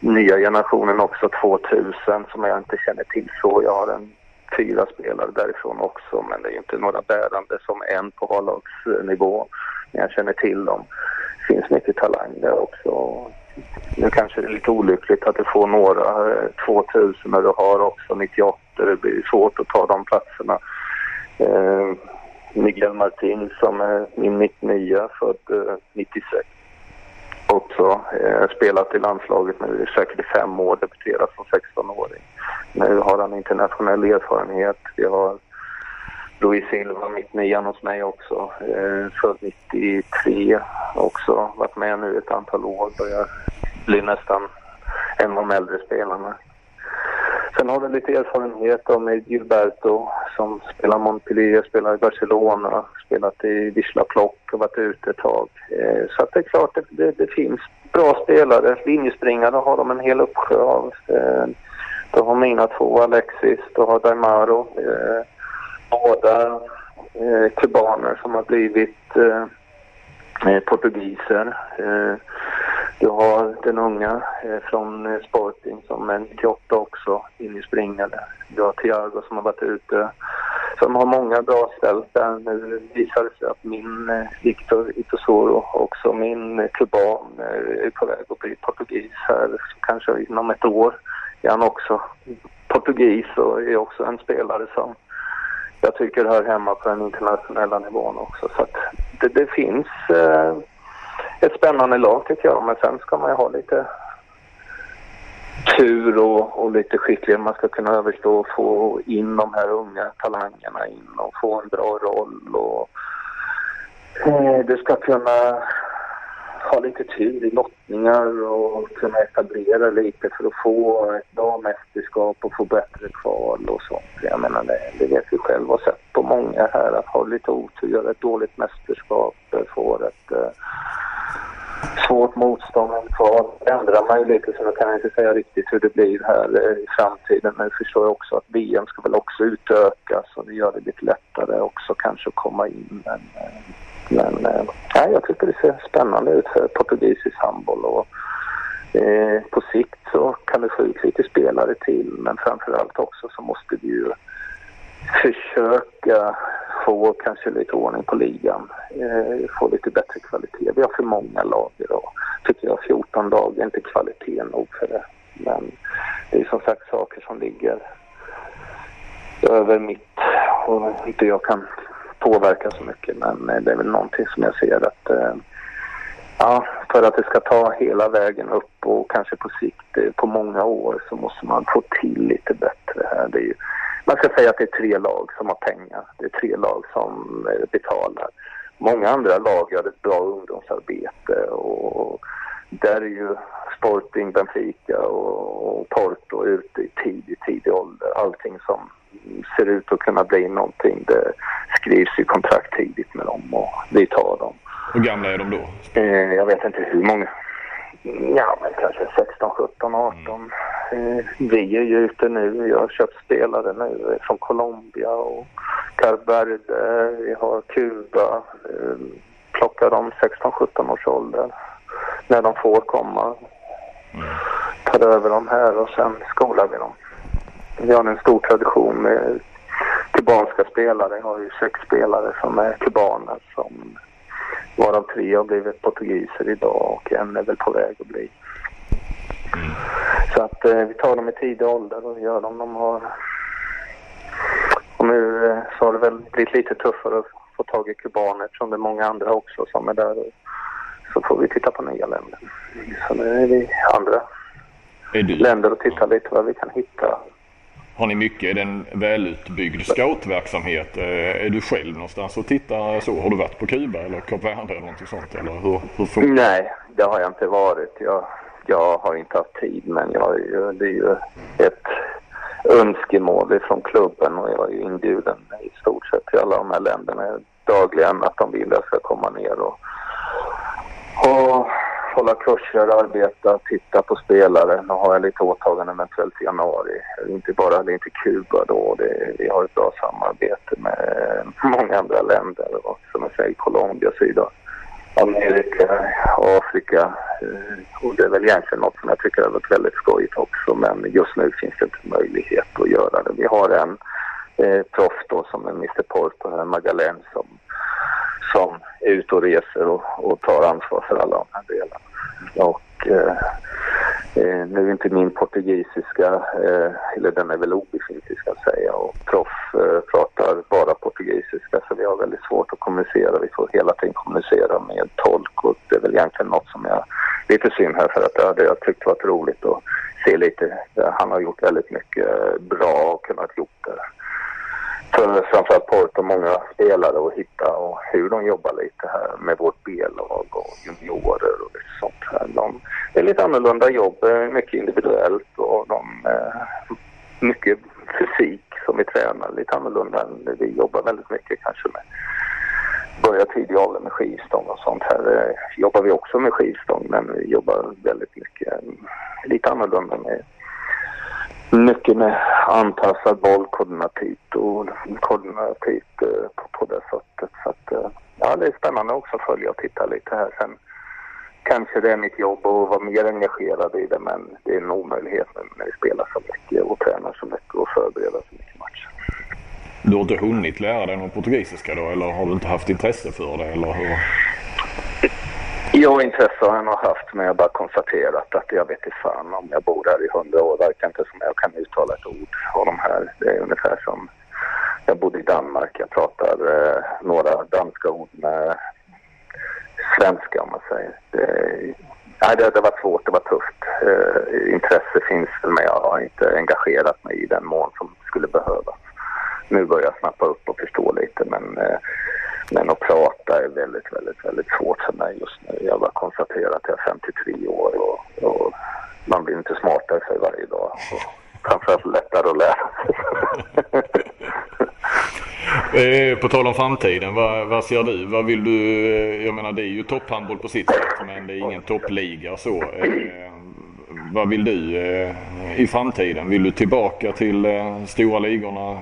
nya generationen också 2000 som jag inte känner till så. Jag har en fyra spelare därifrån också men det är ju inte några bärande som en på A-lagsnivå. Men jag känner till dem finns mycket talang där också. Nu kanske det är lite olyckligt att du får några eh, 2000 när du har också 98. Det blir svårt att ta de platserna. Eh, Miguel Martin som är min 99 född eh, 96. Också eh, spelat i landslaget nu säkert i fem år, debuterat som 16-åring. Nu har han internationell erfarenhet. Vi har Louis Silva, mitt nian hos mig också. Eh, född 93 också. Varit med nu ett antal år. Börjar bli nästan en av de äldre spelarna. Sen har du lite erfarenhet av med Gilberto som spelar Montpellier, spelar i Barcelona, spelat i Wisla Plock och varit ute ett tag. Eh, så att det är klart det, det, det, finns bra spelare. Linjespringare har de en hel uppsjö av. Eh, du har mina två, Alexis, du har Daimaro. Eh, båda eh, kubaner som har blivit eh, eh, portugiser. Du har den unga eh, från eh, Sporting som är 98 också, in i springande. Du har Thiago som har varit ute. som har många bra ställt där. Nu visar det sig att min eh, Victor Itosoro, också min kuban, är på väg att bli portugis här. Kanske inom ett år är han också portugis och är också en spelare som jag tycker hör hemma på den internationella nivån också. Så att det, det finns eh, ett spännande lag tycker jag. Men sen ska man ju ha lite tur och, och lite skicklighet. Man ska kunna överstå och få in de här unga talangerna in och få en bra roll. Och, eh, du ska kunna ha lite tur i lottningar och kunna etablera lite för att få ett bra mästerskap och få bättre kval och sånt. Jag menar det, det vet vi själva och sett på många här att ha lite otur, göra ett dåligt mästerskap, eh, få ett eh, svårt motstånd än kval. Ändrar man ju lite så jag kan jag inte säga riktigt hur det blir här eh, i framtiden. Men jag förstår också att VM ska väl också utökas och det gör det lite lättare också kanske att komma in. Men, eh, men eh, jag tycker det ser spännande ut för portugisisk handboll. Och, eh, på sikt så kan det få ut lite spelare till men framförallt också så måste vi ju försöka få kanske lite ordning på ligan. Eh, få lite bättre kvalitet. Vi har för många lag idag. Tycker jag 14 lag är inte kvalitet nog för det. Men det är som sagt saker som ligger över mitt och inte jag kan påverka så mycket. Men eh, det är väl någonting som jag ser att eh, Ja, för att det ska ta hela vägen upp och kanske på sikt eh, på många år så måste man få till lite bättre här. Det är ju, man ska säga att det är tre lag som har pengar. Det är tre lag som betalar. Många andra lag gör ett bra ungdomsarbete och där är ju Sporting, Benfica och Porto ute i tidig, tidig ålder. Allting som ser ut att kunna bli någonting, det skrivs i kontrakt tidigt med dem och vi tar dem. Hur gamla är de då? Eh, jag vet inte hur många. Ja, men kanske 16, 17, 18. Mm. Vi är ju ute nu. Jag har köpt spelare nu från Colombia och Carberde. Vi har Kuba. Eh, plockar dem 16, 17 års ålder. När de får komma. Mm. Tar över dem här och sen skolar vi dem. Vi har en stor tradition med kubanska spelare. Jag har ju sex spelare som är kubaner som Varav tre har blivit portugiser idag och en är väl på väg att bli. Mm. Så att eh, vi tar dem i tidig ålder och gör dem de har... Och nu eh, så har det väl blivit lite tuffare att få tag i kubaner eftersom det är många andra också som är där. Så får vi titta på nya länder. Så nu är vi andra är länder och tittar lite vad vi kan hitta har ni mycket? Är det en välutbyggd scoutverksamhet? Eh, är du själv någonstans och tittar så? Har du varit på Kuba eller Kap Verde eller någonting sånt? Eller hur, hur Nej, det har jag inte varit. Jag, jag har inte haft tid men jag, det är ju ett önskemål från klubben och jag är ju inbjuden i stort sett till alla de här länderna dagligen att de vill att jag ska komma ner och, och hålla kurser, arbeta, titta på spelare. Nu har jag lite åtaganden eventuellt i januari. Inte bara, det är inte Kuba då. Det, vi har ett bra samarbete med många andra länder. Och, som jag säger, Colombia, Sydamerika, Afrika. Eh, och det är väl egentligen något som jag tycker har varit väldigt skojigt också. Men just nu finns det inte möjlighet att göra det. Vi har en eh, proff då som är Mr Porto, Magalen, som som är ute och reser och, och tar ansvar för alla de här delarna. Och eh, eh nu är inte min portugisiska, eh, eller den är väl obefintlig ska jag säga, och proff eh, pratar bara portugisiska så vi har väldigt svårt att kommunicera. Vi får hela tiden kommunicera med tolk och det är väl egentligen något som jag, lite synd här för att det hade jag tyckt varit roligt att se lite. Han har gjort väldigt mycket eh, bra och kunnat gjort för framförallt Porto många spelare att hitta och hur de jobbar lite här med vårt B-lag och juniorer och lite sånt här. De, det är lite annorlunda jobb, mycket individuellt och de, eh, tränar. lite annorlunda. än Vi jobbar väldigt mycket kanske med börja tidig ålder med skivstång och sånt. Här eh, jobbar vi också med skivstång men vi jobbar väldigt mycket lite annorlunda med mycket med anpassad bollkoordinatit och koordinativt eh, på, på det sättet. Så att, eh, ja, det är spännande också att följa och titta lite här. Sen kanske det är mitt jobb att vara mer engagerad i det men det är en omöjlighet när vi spelar så mycket och tränar så mycket och förbereder så mycket matcher. Du har inte hunnit lära dig någon portugisiska då eller har du inte haft intresse för det eller hur? Ja, intresse har jag nog haft men jag har bara konstaterat att jag vet inte fan om jag bor här i hundra år verkar inte som jag kan uttala ett ord av de här. Det är ungefär som jag bodde i Danmark. Jag pratar eh, några danska ord med svenska om man säger. Det, nej, det, det var svårt, det var tufft. Eh, intresse finns men jag har inte engagerat mig i den mån som skulle behövas. Nu börjar jag snappa upp och förstå lite men eh, men att prata är väldigt, väldigt, väldigt svårt för mig just nu. Jag har bara konstaterat att jag är 53 år och, och man blir inte smartare för varje dag. Och framförallt lättare att lära sig. Eh, på tal om framtiden, vad, vad ser du? Vad vill du? Eh, jag menar det är ju topphandboll på sitt sätt men det är ingen toppliga så. Eh, vad vill du i framtiden? Vill du tillbaka till stora ligorna?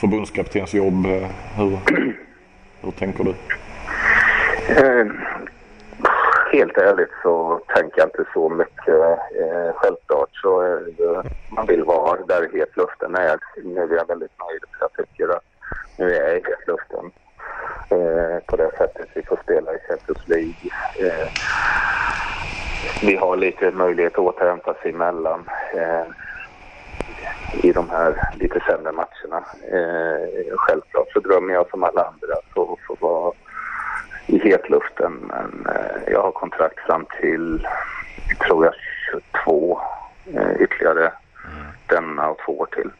Förbundskaptensjobb? Hur, hur tänker du? Eh, helt ärligt så tänker jag inte så mycket. Eh, självklart så är det, man vill vara där hetluften är. Nu är jag väldigt nöjd för jag tycker att nu är jag i hetluften. Eh, på det sättet vi får spela i Champions League. Eh, vi har lite möjlighet att återhämta sig emellan eh, i de här lite sämre matcherna. Eh, självklart så drömmer jag som alla andra så få vara i hetluften. Men eh, jag har kontrakt fram till, tror jag, 22 eh, ytterligare denna och två år till.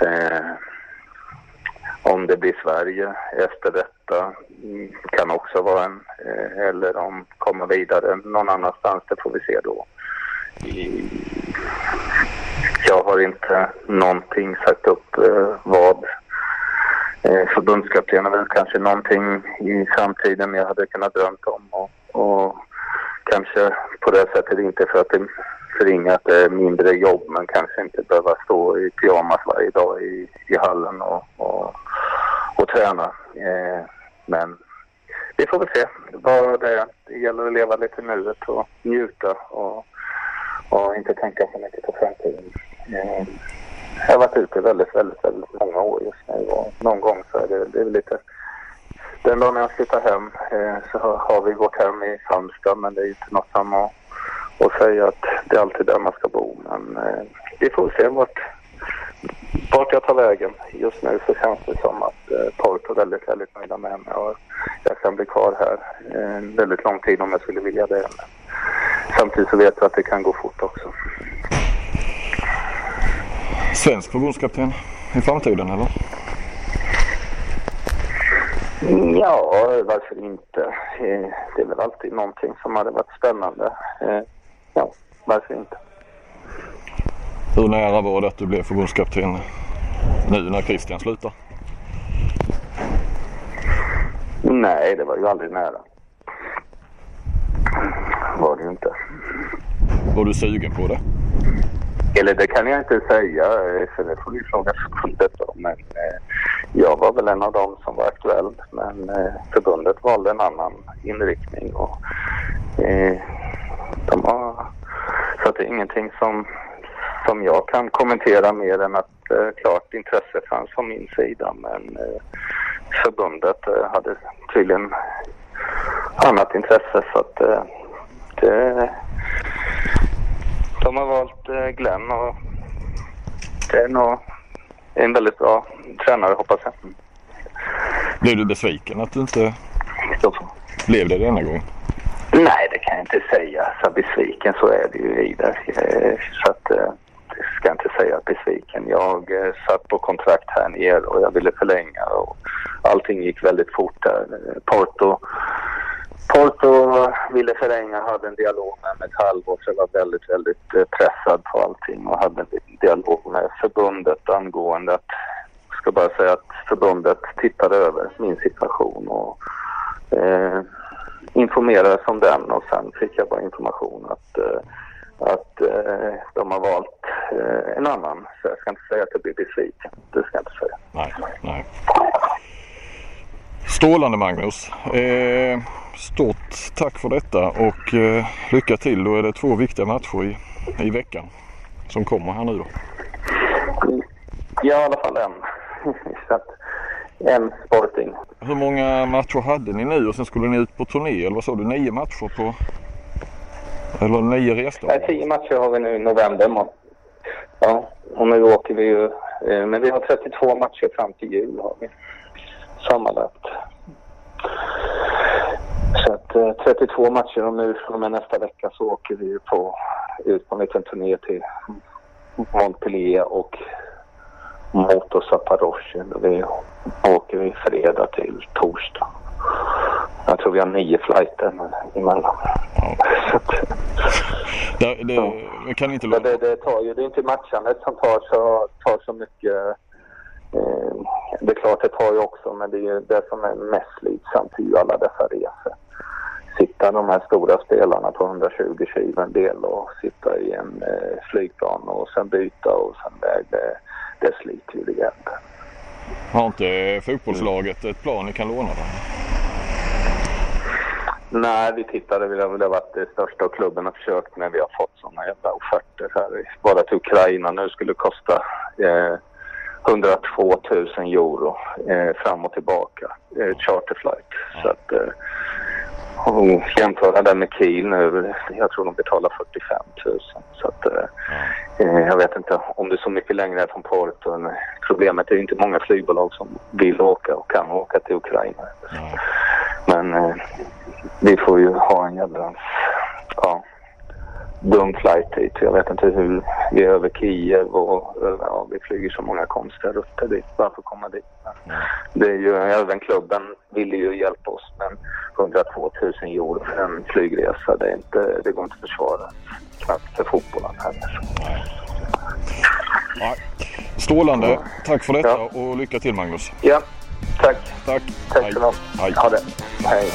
Eh, om det blir Sverige efter detta mm, kan också vara en, eh, eller om kommer vidare någon annanstans, det får vi se då. Jag har inte någonting sagt upp eh, vad eh, förbundskapten väl kanske någonting i framtiden jag hade kunnat drömt om och, och kanske på det sättet inte för att det förringa att det är mindre jobb men kanske inte behöva stå i pyjamas varje dag i, i hallen och, och, och träna. Eh, men vi får väl se vad det är. Det gäller att leva lite nuet och njuta och, och inte tänka så mycket på framtiden. Mm. Jag har varit ute väldigt, väldigt, väldigt många år just nu och någon gång så är det, det är lite den dagen jag flyttar hem eh, så har vi gått hem i Halmstad men det är inte något samma och säga att det är alltid där man ska bo. Men eh, vi får se vart, vart jag tar vägen. Just nu så känns det som att eh, Porto är väldigt, väldigt nöjda med mig och jag kan bli kvar här en väldigt lång tid om jag skulle vilja det. Men samtidigt så vet jag att det kan gå fort också. Svensk förbundskapten i framtiden eller? Ja, varför inte? Eh, det är väl alltid någonting som hade varit spännande. Eh, ja, varför inte? Hur nära var det att du blev förbundskapten nu när Christian slutar? Nej, det var ju aldrig nära. Var det ju inte. Var du sugen på det? Eller det kan jag inte säga, för det får ni fråga förbundet om. Men eh, jag var väl en av dem som var aktuell. Men eh, förbundet valde en annan inriktning. Och, eh, de har, så det är ingenting som, som jag kan kommentera mer än att eh, klart intresse fanns från min sida. Men eh, förbundet eh, hade tydligen annat intresse. Så att eh, det de har valt eh, Glenn och det är nog en väldigt bra tränare hoppas jag. Blev du besviken att du inte blev det denna gång? Nej, det kan jag inte säga. Så besviken så är det ju i det. Eh, så att, eh, ska jag inte säga besviken. Jag eh, satt på kontrakt här nere och jag ville förlänga och allting gick väldigt fort där. Porto Porto ville förlänga, hade en dialog med mig ett halvår så jag var väldigt, väldigt eh, pressad på allting och hade en dialog med förbundet angående att jag ska bara säga att förbundet tittade över min situation och eh, informerades om den och sen fick jag bara information att, eh, att eh, de har valt eh, en annan. Så jag ska inte säga att jag blir besviken. Det ska jag inte säga. Nej, nej. Strålande Magnus. Eh, stort tack för detta och eh, lycka till. Då är det två viktiga matcher i, i veckan som kommer här nu då. Ja, i alla fall en. *laughs* En Sporting. Hur många matcher hade ni nu och sen skulle ni ut på turné eller vad sa du? Nio matcher på... Eller nio resdagar? Nej, tio matcher har vi nu i november. Ja, och nu åker vi ju. Eh, men vi har 32 matcher fram till jul har vi sammanlagt. Så att eh, 32 matcher och nu från och med nästa vecka så åker vi ju på, ut på en liten turné till Montpellier och Moto Zaporozhye. Då Vi åker vi fredag till torsdag. Jag tror vi har nio flighter emellan. Så *laughs* Det, det, det kan inte låta... det, det tar ju, det är inte matchandet som tar så, tar så mycket. Eh, det är klart det tar ju också, men det är ju det som är mest slitsamt är ju alla dessa resor. Sitta de här stora spelarna på 120 kilo en del och sitta i en eh, flygplan och sen byta och sen väg. Det, det sliter ju rejält. Har inte fotbollslaget ett plan ni kan låna? Då? Nej, vi tittade. Vi har varit det största klubben har försökt men vi har fått sådana jävla offerter här. Bara till Ukraina nu skulle kosta eh, 102 000 euro eh, fram och tillbaka. Eh, charterflight. Så att eh, och jämföra det med Kiel nu. Jag tror de betalar 45 000. Så att eh, eh, jag vet inte om det är så mycket längre från Porto. Problemet är ju inte många flygbolag som vill åka och kan åka till Ukraina. Men eh, vi får ju ha en jävla ja, dum flight hit. Jag vet inte hur vi är över Kiev och ja, vi flyger så många konstiga rutter dit bara för att komma dit. Men Det är ju, även klubben ville ju hjälpa oss men 102 000 euro för en flygresa det, är inte, det går inte att försvara. Knappt för fotbollen heller. Nej. Strålande. Tack för detta Ja. och lycka till Magnus. Ja, tack. Tack. Tack. Hej. Ha det. Hej.